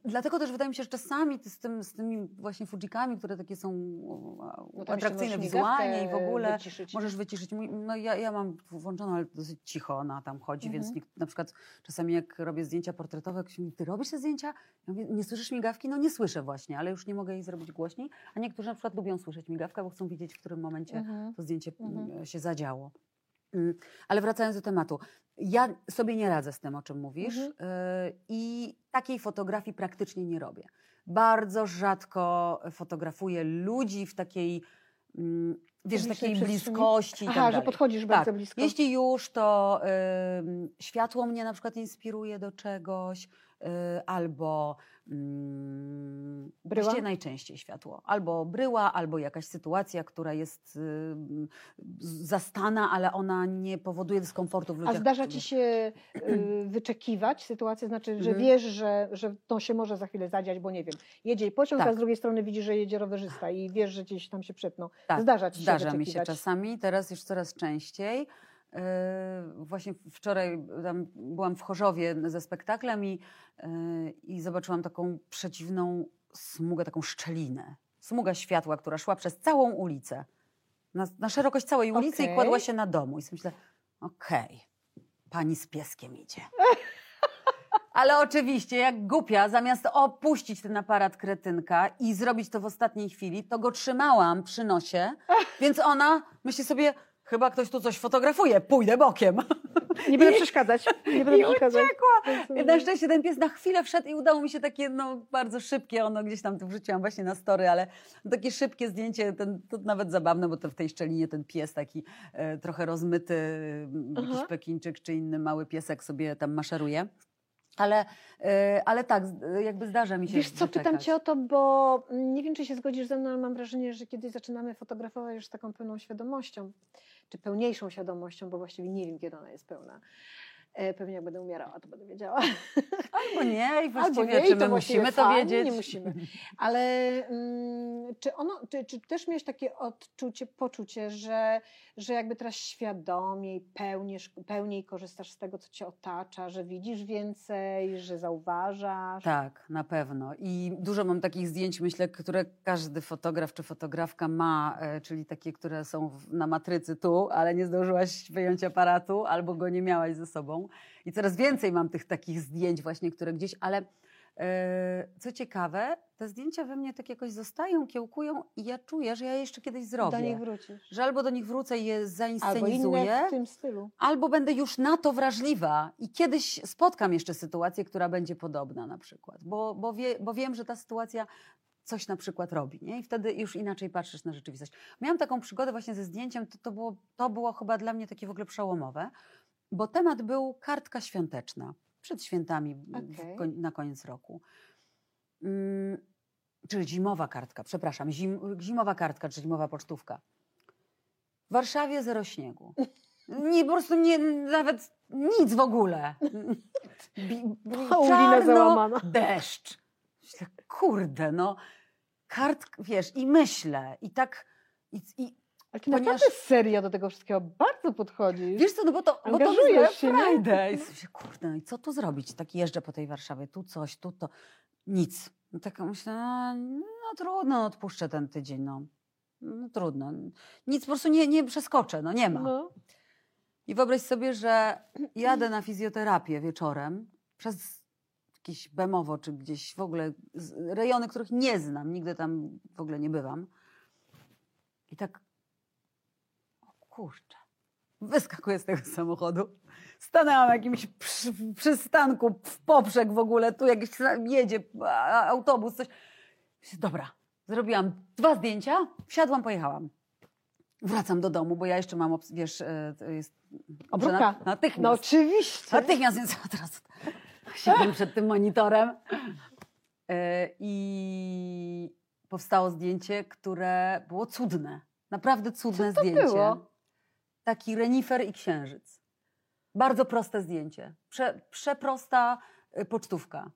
S2: dlatego też wydaje mi się, że czasami ty z, tym, z tymi właśnie Fujikami, które takie są
S1: No
S2: atrakcyjne wizualnie i w ogóle,
S1: wyciszyć.
S2: możesz wyciszyć. No ja, ja mam włączoną, ale dosyć cicho ona tam chodzi, więc
S1: Mhm.
S2: nikt, na przykład czasami jak robię zdjęcia portretowe, ktoś mówi, ty robisz te zdjęcia? Ja mówię, nie słyszysz migawki? No nie słyszę właśnie, ale już nie mogę jej zrobić głośniej. A niektórzy na przykład lubią słyszeć migawkę, bo chcą wiedzieć, w którym momencie
S1: Mhm.
S2: to zdjęcie
S1: Mhm.
S2: mm, się zadziało. Mm, Ale wracając do tematu, ja sobie nie radzę z tym, o czym mówisz
S1: Mhm.
S2: y, i takiej fotografii praktycznie nie robię. Bardzo rzadko fotografuję ludzi w takiej, mm, wiesz, takiej bliskości
S1: Aha,
S2: tak
S1: że podchodzisz
S2: Tak,
S1: bardzo blisko.
S2: Jeśli już, to ym, światło mnie na przykład inspiruje do czegoś, y, albo ym,
S1: Bryła?
S2: najczęściej światło. Albo bryła, albo jakaś sytuacja, która jest ym, zastana, ale ona nie powoduje dyskomfortu w ludziach.
S1: A zdarza ci się y, (clears throat) wyczekiwać sytuację, znaczy, że
S2: Mhm.
S1: wiesz, że, że to się może za chwilę zadziać, bo nie wiem, jedzie pociąg, a
S2: Tak.
S1: z drugiej strony widzisz, że jedzie rowerzysta i wiesz, że gdzieś tam się przepną.
S2: Tak,
S1: Zdarza ci się
S2: Zdarza mi się czasami, teraz już coraz częściej. Yy, Właśnie wczoraj tam byłam w Chorzowie ze spektaklem i, yy, i zobaczyłam taką przeciwną smugę, taką szczelinę. Smuga światła, która szła przez całą ulicę. Na, na szerokość całej ulicy i
S1: Okej.
S2: kładła się na domu. I sobie myślę, okej, pani z pieskiem idzie. (laughs) Ale oczywiście, jak głupia, zamiast opuścić ten aparat kretynka i zrobić to w ostatniej chwili, to go trzymałam przy nosie, (laughs) więc ona myśli sobie, chyba ktoś tu coś fotografuje, pójdę bokiem. (laughs)
S1: Nie będę
S2: I-
S1: przeszkadzać. Nie będę
S2: I
S1: przeszkadzać.
S2: uciekła. Na szczęście ten pies na chwilę wszedł i udało mi się takie no, bardzo szybkie, ono gdzieś tam tu wrzuciłam właśnie na story, ale takie szybkie zdjęcie, ten, to nawet zabawne, bo to w tej szczelinie ten pies taki e, trochę rozmyty, m, jakiś
S1: Aha.
S2: pekińczyk czy inny mały piesek sobie tam maszeruje. Ale, e, ale tak, jakby zdarza mi się
S1: Wiesz co, pytam cię o to, bo mm, nie wiem, czy się zgodzisz ze mną, ale mam wrażenie, że kiedyś zaczynamy fotografować już z taką pełną świadomością, czy pełniejszą świadomością, bo właściwie nie wiem, kiedy ona jest pełna. E, Pewnie jak będę umierała, to będę wiedziała. (laughs)
S2: Albo nie, i
S1: Albo
S2: właściwie
S1: nie,
S2: czy
S1: to
S2: my
S1: właściwie
S2: musimy to wiedzieć?
S1: Nie musimy. Ale mm, czy, ono, czy, czy też miałeś takie odczucie, poczucie, że, że jakby teraz świadomiej, pełniesz, pełniej korzystasz z tego, co cię otacza, że widzisz więcej, że zauważasz?
S2: Tak, na pewno. I dużo mam takich zdjęć, myślę, które każdy fotograf czy fotografka ma, e, czyli takie, które są na matrycy tu, ale nie zdążyłaś wyjąć aparatu albo go nie miałaś ze sobą. I coraz więcej mam tych takich zdjęć właśnie, które gdzieś, ale e, co ciekawe, te zdjęcia we mnie tak jakoś zostają, kiełkują i ja czuję, że ja je jeszcze kiedyś zrobię.
S1: Do nich wrócisz.
S2: Że albo do nich wrócę i je
S1: Albo
S2: zainscenizuję.
S1: inne w tym stylu.
S2: Albo będę już na to wrażliwa i kiedyś spotkam jeszcze sytuację, która będzie podobna na przykład, bo, bo, wie, bo wiem, że ta sytuacja coś na przykład robi nie? i wtedy już inaczej patrzysz na rzeczywistość. Miałam taką przygodę właśnie ze zdjęciem, to, to, było, to było chyba dla mnie takie w ogóle przełomowe, bo temat był kartka świąteczna. przed świętami w koń- na koniec roku. Mm, czyli zimowa kartka, przepraszam, zim, zimowa kartka, czy zimowa pocztówka. W Warszawie zero śniegu. Nie, po prostu nie, nawet nic w ogóle. (laughs)
S1: Paulina załamana.
S2: deszcz. Kurde, no, kart, wiesz, i myślę, i tak, i, i
S1: Ale ty
S2: Ponieważ-
S1: naprawdę serio do tego wszystkiego bardzo podchodzisz.
S2: Wiesz co, no bo to, bo to
S1: się, nie?
S2: frajdę. I sobie kurde, no i co tu zrobić? Tak jeżdżę po tej Warszawie, tu coś, tu to. Nic. No tak myślę, no, no trudno, odpuszczę ten tydzień, no. No trudno. Nic po prostu nie, nie przeskoczę, no nie ma.
S1: No.
S2: I wyobraź sobie, że jadę na fizjoterapię wieczorem przez jakieś Bemowo, czy gdzieś w ogóle rejony, których nie znam, nigdy tam w ogóle nie bywam. I tak, kurczę, wyskakuję z tego samochodu. Stanęłam w jakimś przy, przystanku w poprzek w ogóle, tu jakiś jedzie autobus, coś. Dobra, zrobiłam dwa zdjęcia, wsiadłam, pojechałam. Wracam do domu, bo ja jeszcze mam, wiesz, e, jest...
S1: Obróbka.
S2: Na, natychmiast.
S1: no oczywiście.
S2: Natychmiast, więc od razu siadam przed tym monitorem. E, I powstało zdjęcie, które było cudne. Naprawdę cudne
S1: to
S2: zdjęcie.
S1: było?
S2: Taki renifer i księżyc. Bardzo proste zdjęcie. Prze, przeprosta y, pocztówka.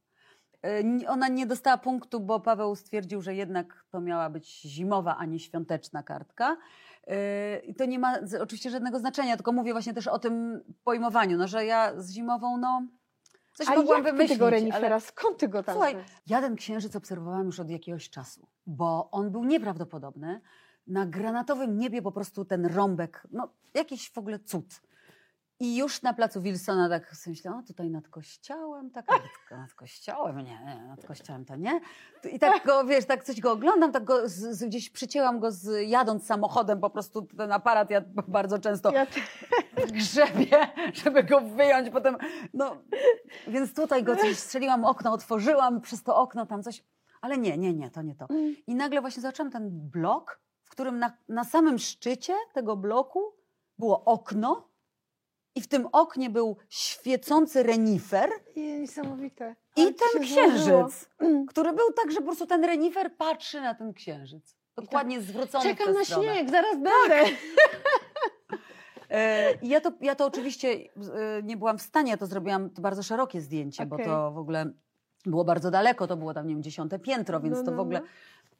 S2: Y, Ona nie dostała punktu, bo Paweł stwierdził, że jednak to miała być zimowa, a nie świąteczna kartka. Y, I to nie ma oczywiście żadnego znaczenia, tylko mówię właśnie też o tym pojmowaniu, no, że ja z zimową, no, coś
S1: A
S2: mogłam
S1: jak ty
S2: wymyślić.
S1: tego renifera,
S2: ale...
S1: skąd ty go tam
S2: Słuchaj, ja ten księżyc obserwowałam już od jakiegoś czasu, bo on był nieprawdopodobny. Na granatowym niebie po prostu ten rąbek, no jakiś w ogóle cud. I już na placu Wilsona tak sobie myślałam, o tutaj nad kościołem, tak nad, nad kościołem, nie, nie, nad kościołem to nie. I tak go, wiesz, tak coś go oglądam, tak go z, z, gdzieś przycięłam go z, jadąc samochodem, po prostu ten aparat ja (laughs) bardzo często
S1: Ja,
S2: grzebie, żeby go wyjąć potem. No, więc tutaj go coś strzeliłam, okno otworzyłam, przez to okno tam coś. Ale nie, nie, nie, to nie to. I nagle właśnie zobaczyłam ten blok, w którym na, na samym szczycie tego bloku było okno i w tym oknie był świecący renifer
S1: niesamowite.
S2: i
S1: Ale to
S2: ten
S1: się złożyło.
S2: księżyc, który był tak, że po prostu ten renifer patrzy na ten księżyc. Dokładnie zwrócony w
S1: Czekam na
S2: stronę.
S1: śnieg, zaraz będę. (laughs)
S2: E, i Ja to, ja to oczywiście e, nie byłam w stanie, ja to zrobiłam to bardzo szerokie zdjęcie, bo
S1: Okej.
S2: to w ogóle było bardzo daleko, to było tam, nie wiem, dziesiąte piętro, więc
S1: No,
S2: to
S1: no,
S2: w ogóle...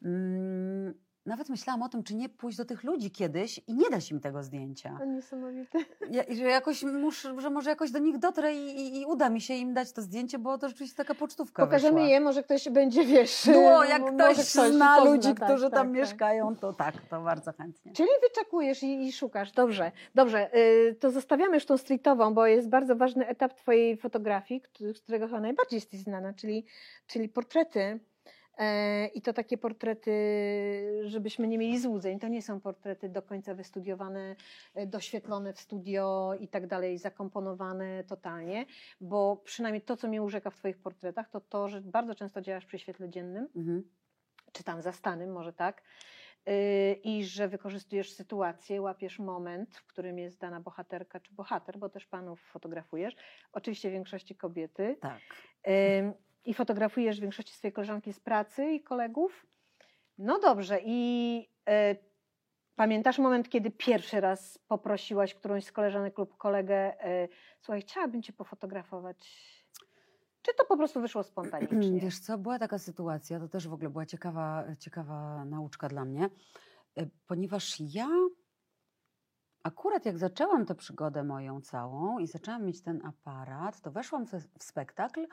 S1: no.
S2: Mm, nawet myślałam o tym, czy nie pójść do tych ludzi kiedyś i nie dać im tego zdjęcia.
S1: A niesamowite.
S2: Ja, że jakoś muszę, że może jakoś do nich dotrę i, i, i uda mi się im dać to zdjęcie, bo to rzeczywiście taka pocztówka
S1: Pokażemy
S2: wyszła.
S1: je, może ktoś będzie, wiesz...
S2: No, jak
S1: mo-
S2: ktoś,
S1: może
S2: zna ludzi,
S1: tak,
S2: którzy
S1: tak,
S2: tam
S1: tak.
S2: mieszkają, to tak, to bardzo chętnie.
S1: Czyli wyczekujesz i, i szukasz. Dobrze, dobrze. y, To zostawiamy już tą streetową, bo jest bardzo ważny etap twojej fotografii, z którego chyba najbardziej jesteś znana, czyli, czyli portrety. E, I to takie portrety, żebyśmy nie mieli złudzeń. To nie są portrety do końca wystudiowane, e, doświetlone w studio i tak dalej, zakomponowane totalnie, bo przynajmniej to, co mnie urzeka w Twoich portretach, to to, że bardzo często działasz przy świetle dziennym
S2: Mhm.
S1: czy tam zastanym, może tak, yy, i że wykorzystujesz sytuację, łapiesz moment, w którym jest dana bohaterka czy bohater, bo też panów fotografujesz, oczywiście w większości kobiety,
S2: Tak.
S1: I fotografujesz w większości swojej koleżanki z pracy i kolegów. No dobrze, i yy, pamiętasz moment, kiedy pierwszy raz poprosiłaś którąś z koleżanek lub kolegę, yy, słuchaj, chciałabym cię pofotografować. Czy to po prostu wyszło spontanicznie? (clears throat)
S2: Wiesz co, była taka sytuacja, to też w ogóle była ciekawa, ciekawa nauczka dla mnie, e, ponieważ ja akurat jak zaczęłam tę przygodę moją całą i zaczęłam mieć ten aparat, to weszłam w, spektakl,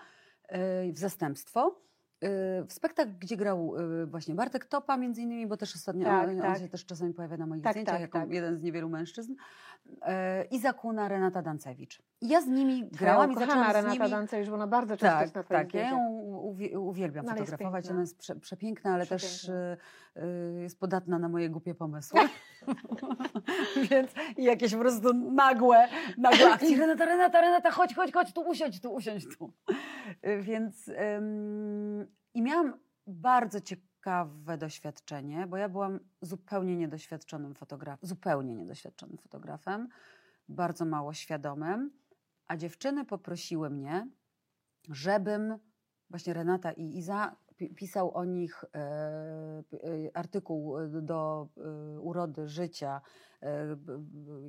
S2: w zastępstwo, e, w spektakl, gdzie grał e, właśnie Bartek Topa między innymi, bo też ostatnio
S1: Tak,
S2: on, on
S1: tak.
S2: się też czasami pojawia na moich
S1: Tak,
S2: zdjęciach
S1: tak,
S2: jako
S1: tak.
S2: jeden z niewielu mężczyzn. I zakuna Renata Dancewicz. I ja z nimi
S1: Twoja
S2: grałam i
S1: ukochana
S2: zaczęłam z
S1: Renata
S2: nimi...
S1: Dancewicz, bo ona bardzo często
S2: Tak,
S1: jest na
S2: tak. Ja ją uwielbiam
S1: No,
S2: fotografować. Ona jest prze, przepiękna, ale też
S1: Przepiękna.
S2: y, y, jest podatna na moje głupie pomysły. (laughs) Więc i jakieś po prostu nagłe, nagłe akcje. (clears throat) Renata, Renata, Renata, chodź, chodź, chodź, tu usiądź, tu usiądź, tu. Y, Więc ym, i miałam bardzo ciekawe doświadczenie, bo ja byłam zupełnie niedoświadczonym fotografem, zupełnie niedoświadczonym fotografem, bardzo mało świadomym, a dziewczyny poprosiły mnie, żebym, właśnie Renata i Iza pi- pisał o nich e, e, artykuł do e, urody życia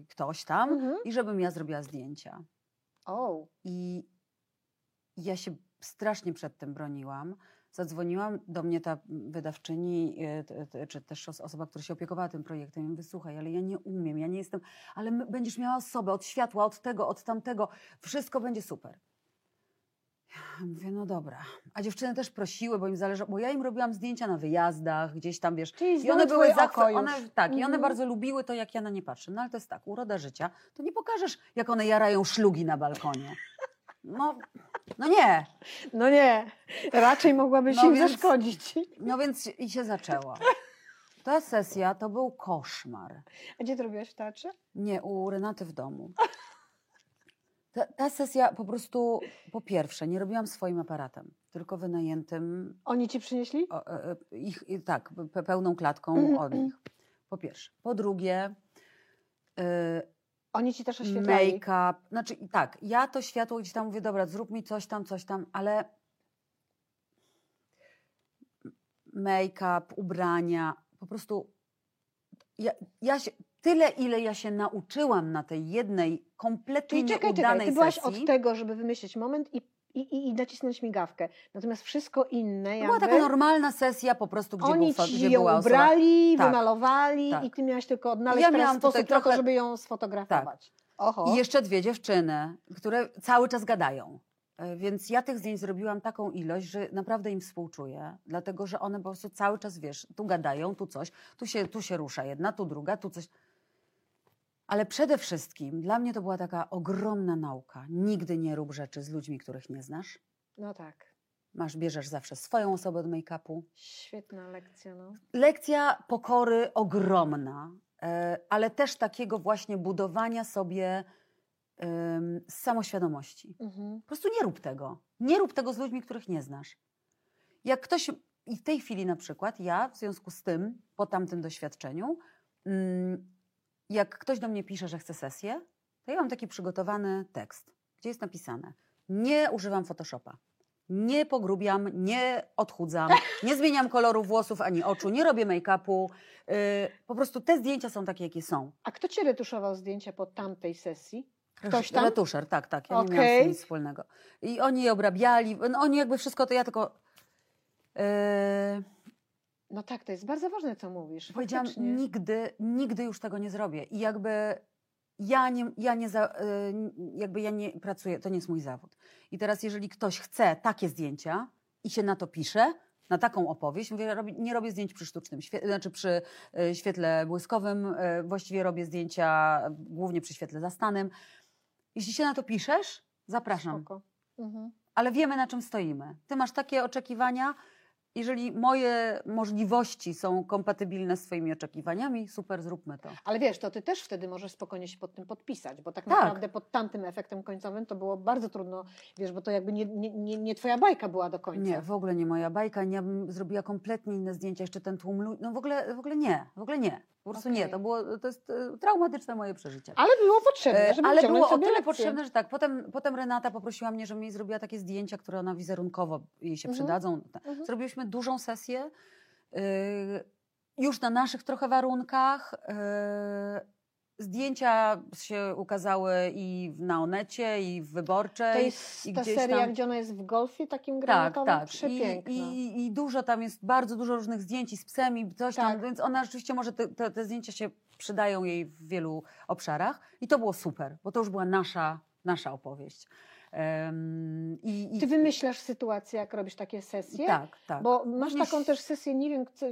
S2: ktoś tam
S1: Mhm.
S2: i żebym ja zrobiła zdjęcia.
S1: O,
S2: I ja się strasznie przed tym broniłam. Zadzwoniłam do mnie ta wydawczyni, czy też os- osoba, która się opiekowała tym projektem. Mówię, słuchaj, ale ja nie umiem, ja nie jestem, ale będziesz miała osobę od światła, od tego, od tamtego, wszystko będzie super. Mówię, no dobra. A dziewczyny też prosiły, bo im zależało, bo ja im robiłam zdjęcia na wyjazdach, gdzieś tam, wiesz,
S1: czyli
S2: i one były zachwy- one, Tak, i one
S1: Mhm.
S2: bardzo lubiły to, jak ja na nie patrzę. No ale to jest tak, uroda życia, to nie pokażesz, jak one jarają szlugi na balkonie. No, no nie.
S1: No nie, raczej mogłabyś
S2: No
S1: im
S2: więc-
S1: zaszkodzić.
S2: No więc i się zaczęło. Ta sesja to był koszmar.
S1: A gdzie to robiłaś w teatrze?
S2: Nie, u Renaty w domu. Ta, ta sesja po prostu, po pierwsze, nie robiłam swoim aparatem, tylko wynajętym
S1: Oni ci przynieśli?
S2: o, e, e, ich, tak, pe- pełną klatką
S1: Mhm,
S2: od nich. Po pierwsze. Po drugie, e,
S1: Oni ci też oświetlali.
S2: make-up. Znaczy tak, ja to światło gdzieś tam mówię, dobra, zrób mi coś tam, coś tam, ale make-up, ubrania, po prostu ja, ja się, tyle ile ja się nauczyłam na tej jednej kompletnie
S1: Czyli czekaj, czekaj,
S2: nieudanej
S1: ty byłaś
S2: sesji.
S1: od tego, żeby wymyślić moment i, i, i- i nacisnąć migawkę. Natomiast wszystko inne jakby...
S2: była taka normalna sesja po prostu, gdzie,
S1: Oni
S2: był, gdzie
S1: ją
S2: była osoba.
S1: ubrali,
S2: Tak,
S1: wymalowali
S2: tak.
S1: i ty miałaś tylko odnaleźć
S2: Ja
S1: teraz sposób to,
S2: trochę-
S1: żeby ją sfotografować. Oho.
S2: I jeszcze dwie dziewczyny, które cały czas gadają. E, Więc ja tych zdjęć zrobiłam taką ilość, że naprawdę im współczuję, dlatego że one po prostu cały czas, wiesz, tu gadają, tu coś, tu się, tu się rusza jedna, tu druga, tu coś. Ale przede wszystkim dla mnie to była taka ogromna nauka. Nigdy nie rób rzeczy z ludźmi, których nie znasz.
S1: No tak.
S2: Masz, bierzesz zawsze swoją osobę od make-upu.
S1: Świetna lekcja, no.
S2: Lekcja pokory ogromna, e, ale też takiego właśnie budowania sobie samoświadomości.
S1: Mhm.
S2: Po prostu nie rób tego. Nie rób tego z ludźmi, których nie znasz. Jak ktoś, i w tej chwili na przykład, ja w związku z tym, po tamtym doświadczeniu, mm, jak ktoś do mnie pisze, że chce sesję, to ja mam taki przygotowany tekst, gdzie jest napisane: Nie używam Photoshopa. Nie pogrubiam, nie odchudzam, nie zmieniam koloru włosów ani oczu, nie robię make-upu. Yy, po prostu te zdjęcia są takie, jakie są.
S1: A kto ci retuszował zdjęcia po tamtej sesji? Ktoś tam?
S2: Retuszer, tak, tak. Ja nie miałam z tym nic wspólnego. I oni je obrabiali, no, oni jakby wszystko to ja tylko. Yy,
S1: No tak, to jest bardzo ważne, co mówisz.
S2: powiedziałam,
S1: faktycznie.
S2: nigdy, nigdy już tego nie zrobię. I jakby ja nie, ja nie za, yy, jakby ja nie pracuję, to nie jest mój zawód. I teraz, jeżeli ktoś chce takie zdjęcia i się na to pisze, na taką opowieść, mówię, nie robię zdjęć przy sztucznym znaczy przy y, świetle błyskowym, y, właściwie robię zdjęcia głównie przy świetle zastanym. Jeśli się na to piszesz, zapraszam.
S1: Mhm.
S2: ale wiemy na czym stoimy. Ty masz takie oczekiwania. Jeżeli moje możliwości są kompatybilne z Twoimi oczekiwaniami, super, zróbmy to.
S1: Ale wiesz, to ty też wtedy możesz spokojnie się pod tym podpisać, bo tak,
S2: Tak.
S1: naprawdę pod tamtym efektem końcowym to było bardzo trudno, wiesz, bo to jakby nie, nie, nie, nie twoja bajka była do końca.
S2: Nie, w ogóle nie moja bajka. Nie, ja bym zrobiła kompletnie inne zdjęcia, jeszcze ten tłum ludzi. No w ogóle, w ogóle nie, w ogóle nie. Po prostu nie.
S1: Okej.
S2: To, było, to jest e, traumatyczne moje przeżycie.
S1: Ale było potrzebne,
S2: E,
S1: żeby
S2: Ale było o tyle potrzebne, że tak. Potem, potem Renata poprosiła mnie, żebym jej zrobiła takie zdjęcia, które ona wizerunkowo jej się
S1: Mhm.
S2: przydadzą.
S1: Mhm.
S2: Zrobiliśmy dużą sesję. yy, już na naszych trochę warunkach. Zdjęcia się ukazały i w Naonecie, i w Wyborczej.
S1: To jest
S2: i
S1: ta seria,
S2: tam-
S1: gdzie ona jest w golfie takim
S2: tak,
S1: granatowym?
S2: tak. I,
S1: Przepiękna.
S2: i, I dużo tam jest, bardzo dużo różnych zdjęć i z psem i coś tam,
S1: Tak.
S2: więc ona rzeczywiście może, te, te, te zdjęcia się przydają jej w wielu obszarach i to było super, bo to już była nasza, nasza opowieść. I, i,
S1: Ty wymyślasz sytuację, jak robisz takie sesje?
S2: Tak, tak.
S1: Bo masz taką też sesję, nie wiem, co-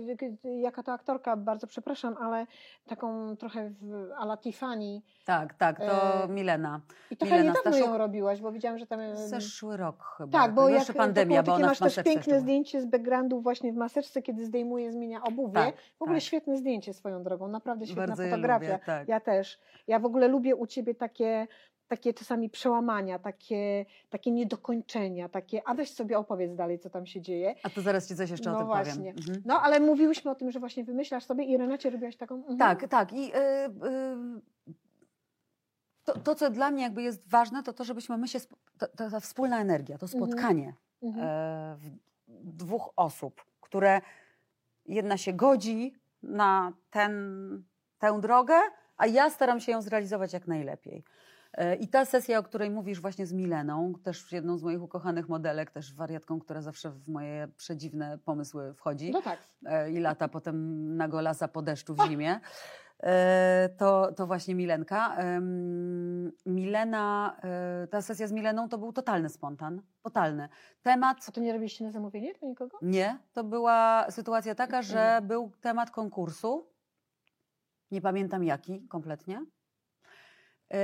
S1: jaka to aktorka, bardzo przepraszam, ale taką trochę w, a la Tiffany.
S2: Tak, tak, to
S1: E,
S2: Milena.
S1: I trochę
S2: Milena
S1: niedawno
S2: Staszuk.
S1: ją robiłaś, bo widziałam, że tam...
S2: Zeszły rok chyba.
S1: Tak, bo
S2: jeszcze pandemia, bo ona
S1: masz też
S2: jeszcze
S1: piękne
S2: była.
S1: zdjęcie z backgroundu właśnie w maseczce, kiedy zdejmuje, zmienia obuwie.
S2: Tak,
S1: w ogóle
S2: tak.
S1: świetne zdjęcie swoją drogą, naprawdę świetna
S2: Bardzo
S1: fotografia.
S2: lubię, tak.
S1: Ja też. Ja w ogóle lubię u ciebie takie, takie czasami przełamania, takie, takie niedokończenia, takie, a weź sobie opowiedz dalej, co tam się dzieje.
S2: A to zaraz ci coś jeszcze
S1: No
S2: o tym
S1: właśnie.
S2: powiem. Mhm.
S1: No, ale mówiłyśmy o tym, że właśnie wymyślasz sobie i Renacie robiłaś taką... mhm.
S2: Tak, tak. I y, y, to, to, co dla mnie jakby jest ważne, to to, żebyśmy my się, to, ta wspólna energia, to
S1: Mhm.
S2: spotkanie
S1: Mhm.
S2: e, dwóch osób, które jedna się godzi na ten, tę drogę, a ja staram się ją zrealizować jak najlepiej. E, I ta sesja, o której mówisz właśnie z Mileną, też jedną z moich ukochanych modelek, też wariatką, która zawsze w moje przedziwne pomysły wchodzi
S1: No tak.
S2: e, i lata potem na golasa po deszczu w zimie, e, to, to właśnie Milenka. Milena, ta sesja z Mileną to był totalny spontan, totalny. Temat
S1: A to nie robiliście na zamówienie dla nikogo?
S2: nie, to była sytuacja taka, że był temat konkursu. Nie pamiętam jaki kompletnie. Yy,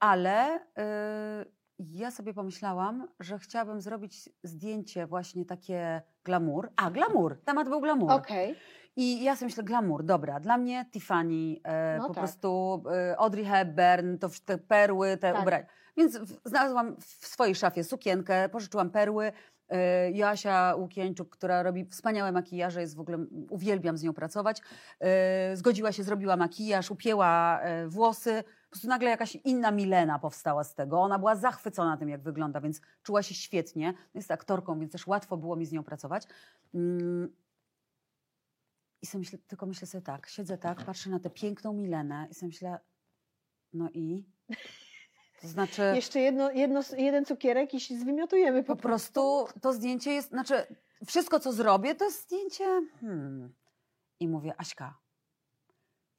S2: ale yy, ja sobie pomyślałam, że chciałabym zrobić zdjęcie właśnie takie glamour. A, glamour, temat był glamour.
S1: Okej.
S2: I ja sobie myślę, glamour, dobra, dla mnie Tiffany, e,
S1: No
S2: po
S1: tak.
S2: prostu e, Audrey Hepburn, to te perły, te
S1: Tak.
S2: ubrania. Więc w, znalazłam w swojej szafie sukienkę, pożyczyłam perły. E, Joasia Łukieńczuk, która robi wspaniałe makijaże, jest w ogóle, uwielbiam z nią pracować, e, zgodziła się, zrobiła makijaż, upięła e, włosy. Po prostu nagle jakaś inna Milena powstała z tego. Ona była zachwycona tym, jak wygląda, więc czuła się świetnie. Jest aktorką, więc też łatwo było mi z nią pracować. Mm, i sobie myślę, tylko myślę sobie tak, siedzę tak, patrzę na tę piękną Milenę i sobie myślę, no i? To znaczy, (laughs)
S1: Jeszcze jedno, jedno, jeden cukierek i się zwymiotujemy po,
S2: po prostu to zdjęcie jest, znaczy, wszystko co zrobię, to jest zdjęcie, hmm. I mówię, Aśka,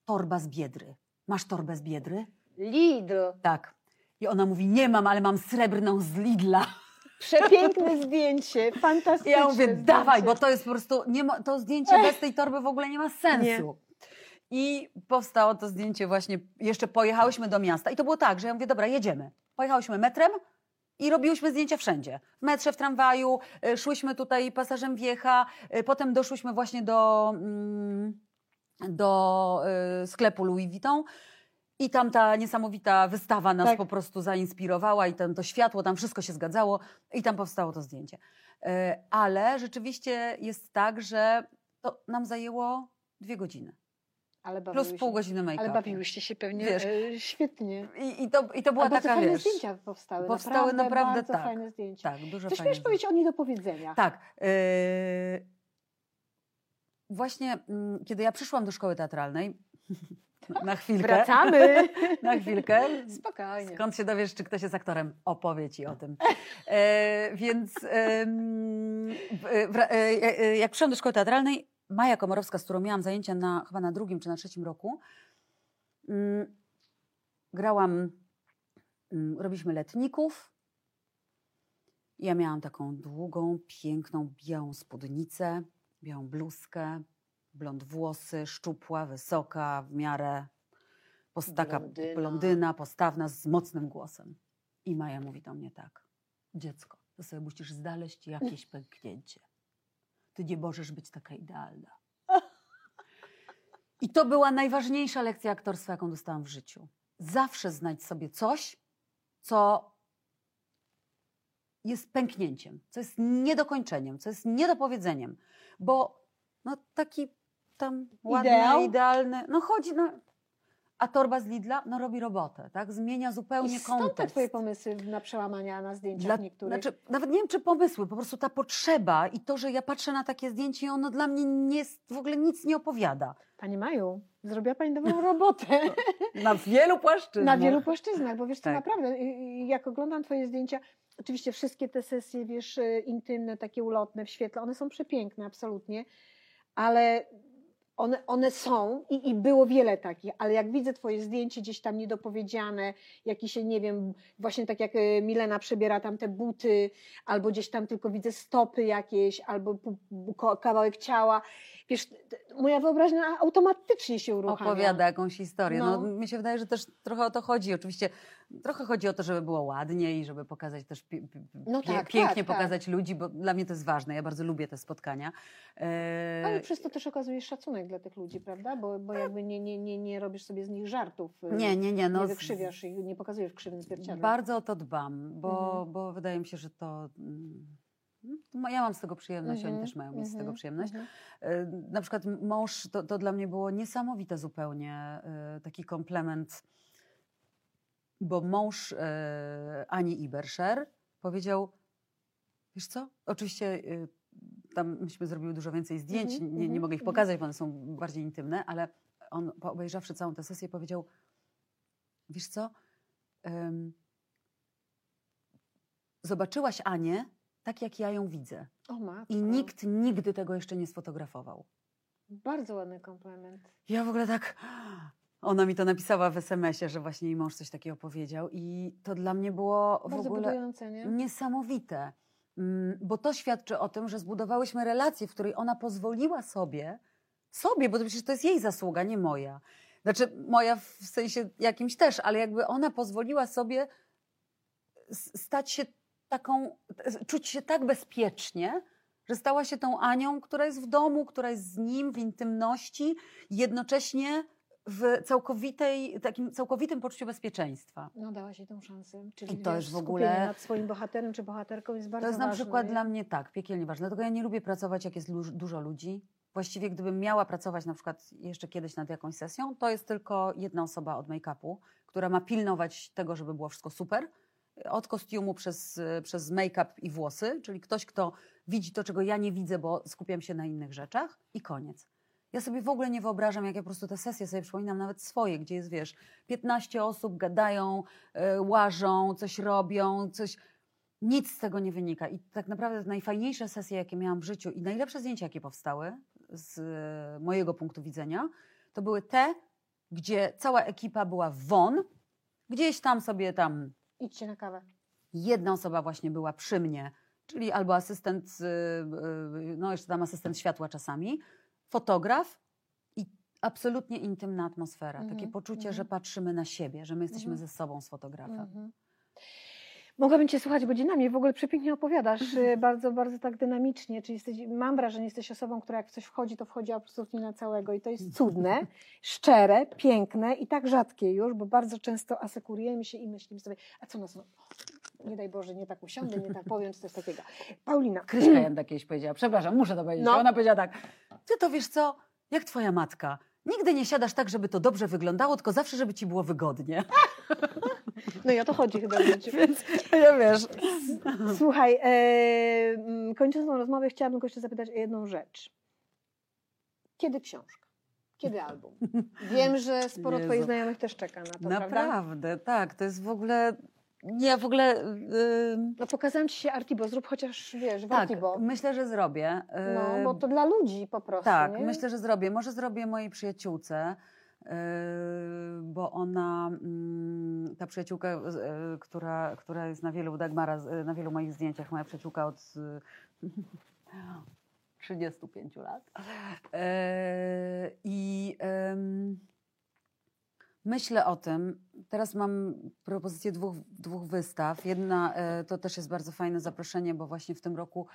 S2: torba z Biedry. Masz torbę z Biedry?
S1: Lidl.
S2: Tak. I ona mówi, nie mam, ale mam srebrną z Lidla.
S1: Przepiękne zdjęcie,
S2: I
S1: fantastyczne
S2: ja mówię,
S1: zdjęcie.
S2: dawaj, bo to jest po prostu, nie ma, to zdjęcie bez tej torby w ogóle nie ma sensu. I powstało to zdjęcie właśnie, jeszcze pojechałyśmy do miasta i to było tak, że ja mówię, dobra, jedziemy. Pojechałyśmy metrem i robiłyśmy zdjęcia wszędzie. W metrze, w tramwaju, y, szłyśmy tutaj pasażem wjecha, y, potem doszłyśmy właśnie do, mm, do y, sklepu Louis Vuitton. I tam ta niesamowita wystawa nas
S1: Tak.
S2: po prostu zainspirowała i ten, to światło, tam wszystko się zgadzało i tam powstało to zdjęcie. E, Ale rzeczywiście jest tak, że to nam zajęło dwie godziny. Plus pół godziny make-upu.
S1: Ale bawiłyście się pewnie
S2: Wiesz,
S1: e, świetnie.
S2: I, i, to, I to była
S1: A
S2: taka,
S1: fajne
S2: wiesz...
S1: zdjęcia powstały.
S2: powstały naprawdę
S1: bardzo
S2: tak.
S1: fajne zdjęcia.
S2: Tak, dużo
S1: Coś miałeś powiedzieć o niedopowiedzeniach.
S2: Tak. Yy, właśnie mm, kiedy ja przyszłam do szkoły teatralnej, (laughs) na chwilkę,
S1: Wracamy. (laughs)
S2: na chwilkę,
S1: Spokojnie.
S2: Skąd się dowiesz, czy ktoś jest aktorem? Opowie ci o tym. (laughs) E, więc w- wra- e, e, jak przyszłam do szkoły teatralnej, Maja Komorowska, z którą miałam zajęcia na, chyba na drugim czy na trzecim roku, mm, grałam, mm, robiliśmy letników. Ja miałam taką długą, piękną, białą spódnicę, białą bluzkę, blond włosy, szczupła, wysoka, w miarę post- taka
S1: Blondyna.
S2: blondyna, postawna, z mocnym głosem. I Maja mówi do mnie tak, dziecko, to sobie musisz znaleźć jakieś pęknięcie. Ty nie możesz być taka idealna. I to była najważniejsza lekcja aktorstwa, jaką dostałam w życiu. Zawsze znajdź sobie coś, co jest pęknięciem, co jest niedokończeniem, co jest niedopowiedzeniem. Bo no taki tam ładny,
S1: Ideał?
S2: idealny, no chodzi, no, a torba z Lidla, no robi robotę, tak? Zmienia zupełnie
S1: I stąd te
S2: kontekst.
S1: twoje pomysły na przełamania na zdjęciach
S2: Dla,
S1: niektórych.
S2: znaczy, nawet nie wiem, czy pomysły, po prostu ta potrzeba i to, że ja patrzę na takie zdjęcie i ono dla mnie nie w ogóle nic nie opowiada.
S1: Pani Maju, zrobiła Pani dobrą (laughs) robotę.
S2: Na wielu płaszczyznach.
S1: Na wielu płaszczyznach, bo wiesz co,
S2: Tak.
S1: naprawdę, jak oglądam Twoje zdjęcia, oczywiście wszystkie te sesje, wiesz, y, intymne, takie ulotne w świetle, one są przepiękne, absolutnie, ale one, one są i, i było wiele takich, ale jak widzę Twoje zdjęcie gdzieś tam niedopowiedziane, jakieś, nie wiem, właśnie tak jak y, Milena przebiera tam te buty, albo gdzieś tam tylko widzę stopy jakieś, albo kawałek ciała, wiesz, moja wyobraźnia automatycznie się uruchamia.
S2: Opowiada jakąś historię. No.
S1: No.
S2: mi się wydaje, że też trochę o to chodzi. Oczywiście trochę chodzi o to, żeby było ładnie i żeby pokazać też pie,
S1: No
S2: pie,
S1: tak,
S2: pięknie
S1: tak, tak.
S2: pokazać ludzi, bo dla mnie to jest ważne. Ja bardzo lubię te spotkania. E,
S1: Ale przez to też okazujesz szacunek dla tych ludzi, prawda? Bo, bo jakby nie, nie, nie, nie robisz sobie z nich żartów. y,
S2: nie, nie, nie. No,
S1: nie wykrzywiasz ich, nie pokazujesz w krzywym zwierciadle.
S2: Bardzo o to dbam, bo,
S1: Mhm.
S2: bo wydaje mi się, że to. mm, Ja mam z tego przyjemność, oni
S1: Mhm,
S2: też mają mieć z tego
S1: mhm,
S2: przyjemność.
S1: mhm.
S2: E, Na przykład mąż, to, to dla mnie było niesamowite zupełnie, e, taki komplement. bo mąż Ani Iberscher powiedział, wiesz co, oczywiście tam myśmy zrobiły dużo więcej zdjęć,
S1: Mhm,
S2: nie, nie
S1: mhm,
S2: mogę ich
S1: mhm.
S2: pokazać, bo one są bardziej intymne, ale on obejrzawszy całą tę sesję powiedział, wiesz co, em, zobaczyłaś Anię tak, jak ja ją widzę. I nikt nigdy tego jeszcze nie sfotografował.
S1: Bardzo ładny komplement.
S2: Ja w ogóle tak. Ona mi to napisała w SMS-ie, że właśnie jej mąż coś takiego powiedział, i to dla mnie było w
S1: Bardzo
S2: ogóle
S1: budujące, nie?
S2: niesamowite. Mm, Bo to świadczy o tym, że zbudowałyśmy relację, w której ona pozwoliła sobie, sobie, bo to przecież to jest jej zasługa, nie moja. Znaczy, moja w sensie jakimś też, ale jakby ona pozwoliła sobie stać się taką, czuć się tak bezpiecznie, że stała się tą Anią, która jest w domu, która jest z nim w intymności, jednocześnie w całkowitej, takim całkowitym poczuciu bezpieczeństwa.
S1: No dałaś jej tą szansę. Czyli
S2: I to jest w ogóle-
S1: nad swoim bohaterem czy bohaterką jest bardzo
S2: To jest na
S1: ważne,
S2: przykład
S1: nie?
S2: dla mnie tak, piekielnie ważne. Dlatego ja nie lubię pracować, jak jest dużo ludzi. Właściwie gdybym miała pracować na przykład jeszcze kiedyś nad jakąś sesją, to jest tylko jedna osoba od make-upu, która ma pilnować tego, żeby było wszystko super. Od kostiumu przez, przez make-up i włosy, czyli ktoś, kto widzi to, czego ja nie widzę, bo skupiam się na innych rzeczach i koniec. Ja sobie w ogóle nie wyobrażam, jak ja po prostu te sesje sobie przypominam, nawet swoje, gdzie jest, wiesz, 15 osób gadają, y, łażą, coś robią, coś... Nic z tego nie wynika. I tak naprawdę najfajniejsze sesje, jakie miałam w życiu i najlepsze zdjęcia, jakie powstały z e, mojego punktu widzenia, to były te, gdzie cała ekipa była won, gdzieś tam sobie tam
S1: Idźcie na kawę.
S2: jedna osoba właśnie była przy mnie, czyli albo asystent, y, no jeszcze tam asystent światła czasami, fotograf i absolutnie intymna atmosfera.
S1: Mhm,
S2: Takie poczucie,
S1: mhm.
S2: że patrzymy na siebie, że my jesteśmy
S1: Mhm.
S2: ze sobą z fotografem.
S1: Mhm. Mogłabym Cię słuchać godzinami, w ogóle przepięknie opowiadasz, y, bardzo, bardzo tak dynamicznie, czyli jesteś, mam wrażenie, jesteś osobą, która jak w coś wchodzi, to wchodzi absolutnie na całego i to jest cudne, (laughs) szczere, piękne i tak rzadkie już, bo bardzo często asekurujemy się i myślimy sobie, a co nas, nie daj Boże, nie tak usiądę, nie tak powiem, czy coś takiego. (laughs) Paulina,
S2: Kryśka Janda kiedyś powiedziała, przepraszam, muszę to powiedzieć.
S1: No.
S2: Ona powiedziała tak, ty to wiesz co, jak twoja matka. Nigdy nie siadasz tak, żeby to dobrze wyglądało, tylko zawsze, żeby ci było wygodnie. (laughs)
S1: no i o to chodzi chyba w życiu. (laughs)
S2: Więc ja wiesz.
S1: Słuchaj, e, mm, kończąc tą rozmowę, chciałabym go jeszcze zapytać o jedną rzecz. Kiedy książka? Kiedy album? Wiem, że sporo
S2: Jezu.
S1: Twoich znajomych też czeka na to, prawda?
S2: Naprawdę, tak, to jest w ogóle, nie, w ogóle... Yy,
S1: No pokazałam Ci się Artibo, zrób chociaż, wiesz,
S2: tak,
S1: Artibo.
S2: myślę, że zrobię.
S1: No,
S2: Yy,
S1: bo to dla ludzi po prostu,
S2: Tak,
S1: nie?
S2: myślę, że zrobię. Może zrobię mojej przyjaciółce, yy, bo ona, ta przyjaciółka, yy, która, która jest na wielu, Dagmara, na wielu moich zdjęciach, moja przyjaciółka od yy, 35 lat. Yy, I myślę o tym. Teraz mam propozycję dwóch, dwóch wystaw. Jedna e, to też jest bardzo fajne zaproszenie, bo właśnie w tym roku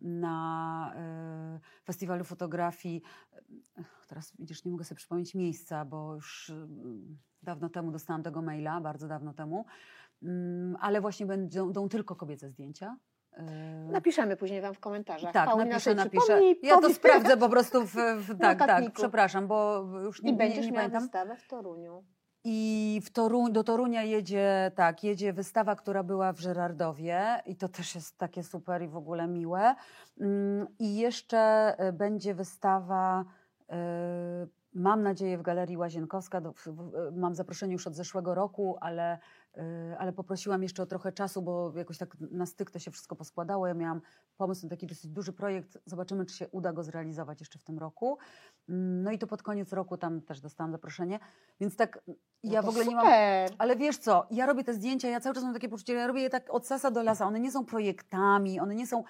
S2: na e, festiwalu fotografii, e, teraz widzisz, nie mogę sobie przypomnieć miejsca, bo już dawno temu dostałam tego maila, bardzo dawno temu, Mm, ale właśnie będą tylko kobiece zdjęcia. E,
S1: Napiszemy później Wam w komentarzach.
S2: tak,
S1: Paulina
S2: napiszę, napiszę. Ja to
S1: powie-
S2: sprawdzę po prostu w, w tak, tak, przepraszam, bo już nie,
S1: I
S2: nie,
S1: będziesz
S2: nie
S1: miała
S2: pamiętam.
S1: wystawę w Toruniu.
S2: I w Toruń, do Torunia jedzie, tak, jedzie wystawa, która była w Żerardowie i to też jest takie super i w ogóle miłe. Mm, I jeszcze e, będzie wystawa, e, mam nadzieję, w Galerii Łazienkowska. E, Mam zaproszenie już od zeszłego roku, ale, ale poprosiłam jeszcze o trochę czasu, bo jakoś tak na styk to się wszystko poskładało. Ja miałam pomysł na taki dosyć duży projekt. Zobaczymy, czy się uda go zrealizować jeszcze w tym roku. Mm, No i to pod koniec roku tam też dostałam zaproszenie. Więc tak,
S1: No
S2: ja w ogóle nie mam.
S1: super.
S2: Ale wiesz co, ja robię te zdjęcia, ja cały czas mam takie poczucie, ja robię je tak od sasa do lasa. One nie są projektami, one nie są.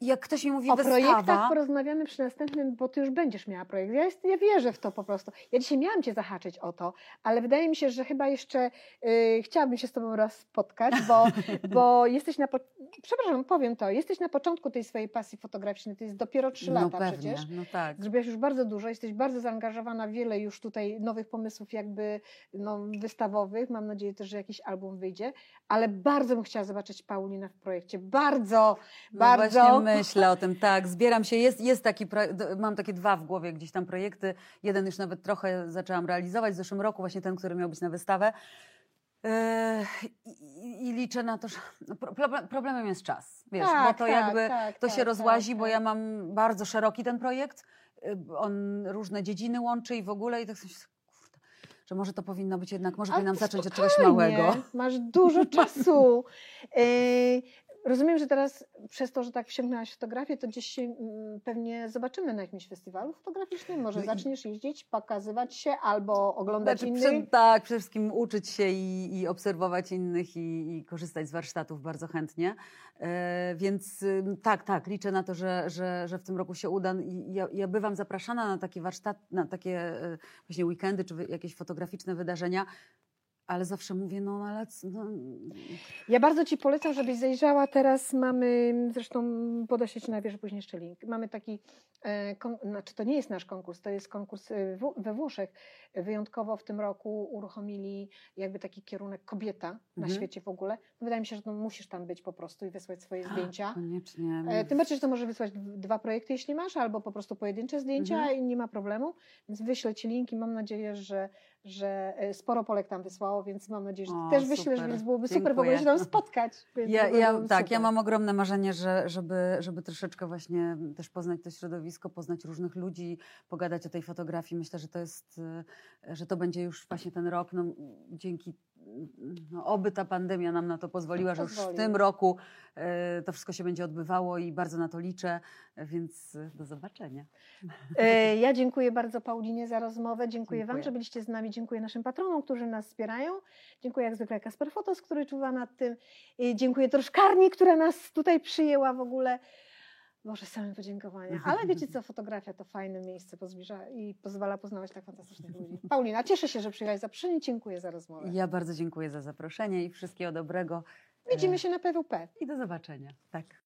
S2: Jak ktoś mi mówi
S1: O
S2: wystawa.
S1: projektach porozmawiamy przy następnym, bo Ty już będziesz miała projekt. Ja, jest, ja wierzę w to po prostu. Ja dzisiaj miałam Cię zahaczyć o to, ale wydaje mi się, że chyba jeszcze y, chciałabym się z Tobą raz spotkać, bo, (laughs) bo jesteś na... Po... Przepraszam, powiem to. Jesteś na początku tej swojej pasji fotograficznej. To jest dopiero trzy
S2: no
S1: lata
S2: pewnie,
S1: przecież.
S2: no tak.
S1: Zrobiłaś już bardzo dużo, jesteś bardzo zaangażowana, wiele już tutaj nowych pomysłów jakby no, wystawowych. Mam nadzieję też, że jakiś album wyjdzie, ale bardzo bym chciała zobaczyć Paulinę w projekcie. Bardzo,
S2: No
S1: bardzo.
S2: Myślę o tym, tak. Zbieram się. Jest, jest taki, mam takie dwa w głowie gdzieś tam projekty. Jeden już nawet trochę zaczęłam realizować w zeszłym roku, właśnie ten, który miał być na wystawę. Yy, I, I liczę na to, że no, pro- problem- problemem jest czas, wiesz, bo
S1: Tak,
S2: to
S1: tak,
S2: jakby
S1: tak,
S2: to
S1: tak,
S2: się rozłazi,
S1: tak,
S2: bo
S1: tak.
S2: ja mam bardzo szeroki ten projekt, yy, on różne dziedziny łączy i w ogóle i tak sobie że może to powinno być jednak, może
S1: Ale
S2: powinnam zacząć od czegoś małego.
S1: Masz dużo czasu. (laughs) Rozumiem, że teraz przez to, że tak wsiągnęłaś w fotografię, to gdzieś się mm, pewnie zobaczymy na jakimś festiwalu fotograficznym. Może
S2: No
S1: zaczniesz jeździć, pokazywać się albo oglądać
S2: Znaczy,
S1: innych.
S2: tak, przede wszystkim uczyć się i, i obserwować innych i, i korzystać z warsztatów bardzo chętnie. E, więc tak, tak, liczę na to, że, że, że w tym roku się uda. I ja, ja bywam zapraszana na takie warsztaty, na takie e, właśnie weekendy czy jakieś fotograficzne wydarzenia. Ale zawsze mówię, no ale c- no,
S1: Ja bardzo Ci polecam, żebyś zajrzała. Teraz mamy, zresztą podeślę Ci najwyżej później jeszcze link. Mamy taki, e, kon, znaczy to nie jest nasz konkurs, to jest konkurs e, w, we Włoszech. Wyjątkowo w tym roku uruchomili jakby taki kierunek kobieta na
S2: Mhm.
S1: świecie w ogóle. No, wydaje mi się, że no, musisz tam być po prostu i wysłać swoje zdjęcia.
S2: koniecznie.
S1: E, Tym bardziej, że to może wysłać dwa projekty, jeśli masz, albo po prostu pojedyncze zdjęcia
S2: Mhm.
S1: i nie ma problemu. Więc wyślę Ci linki. Mam nadzieję, że, że e, sporo Polek tam wysłało, więc mam nadzieję, że Ty
S2: O,
S1: też wyślesz,
S2: super.
S1: więc byłoby super w ogóle
S2: Dziękuję.
S1: się tam spotkać. (laughs)
S2: Ja, ja, tak,
S1: super.
S2: ja mam ogromne marzenie, że, żeby, żeby troszeczkę właśnie też poznać to środowisko, poznać różnych ludzi, pogadać o tej fotografii. Myślę, że to jest, y, że to będzie już właśnie ten rok, no, dzięki, no, oby ta pandemia nam na to pozwoliła, że już w tym roku y, to wszystko się będzie odbywało i bardzo na to liczę, więc y, do zobaczenia.
S1: E, Ja dziękuję bardzo Paulinie za rozmowę. Dziękuję, Wam,
S2: Dziękuję.
S1: że byliście z nami. Dziękuję naszym patronom, którzy nas wspierają. Dziękuję jak zwykle Kasper Fotos, który czuwa nad tym. Dziękuję troszkarni, która nas tutaj przyjęła w ogóle. Boże, same podziękowania. (laughs) Ale wiecie co, fotografia to fajne miejsce pozbliża i pozwala poznawać tak fantastycznych ludzi. Paulina, cieszę się, że przyjechałeś zaproszenie. Dziękuję za rozmowę.
S2: Ja bardzo dziękuję za zaproszenie i wszystkiego dobrego
S1: Widzimy się na PWP.
S2: i do zobaczenia. Tak.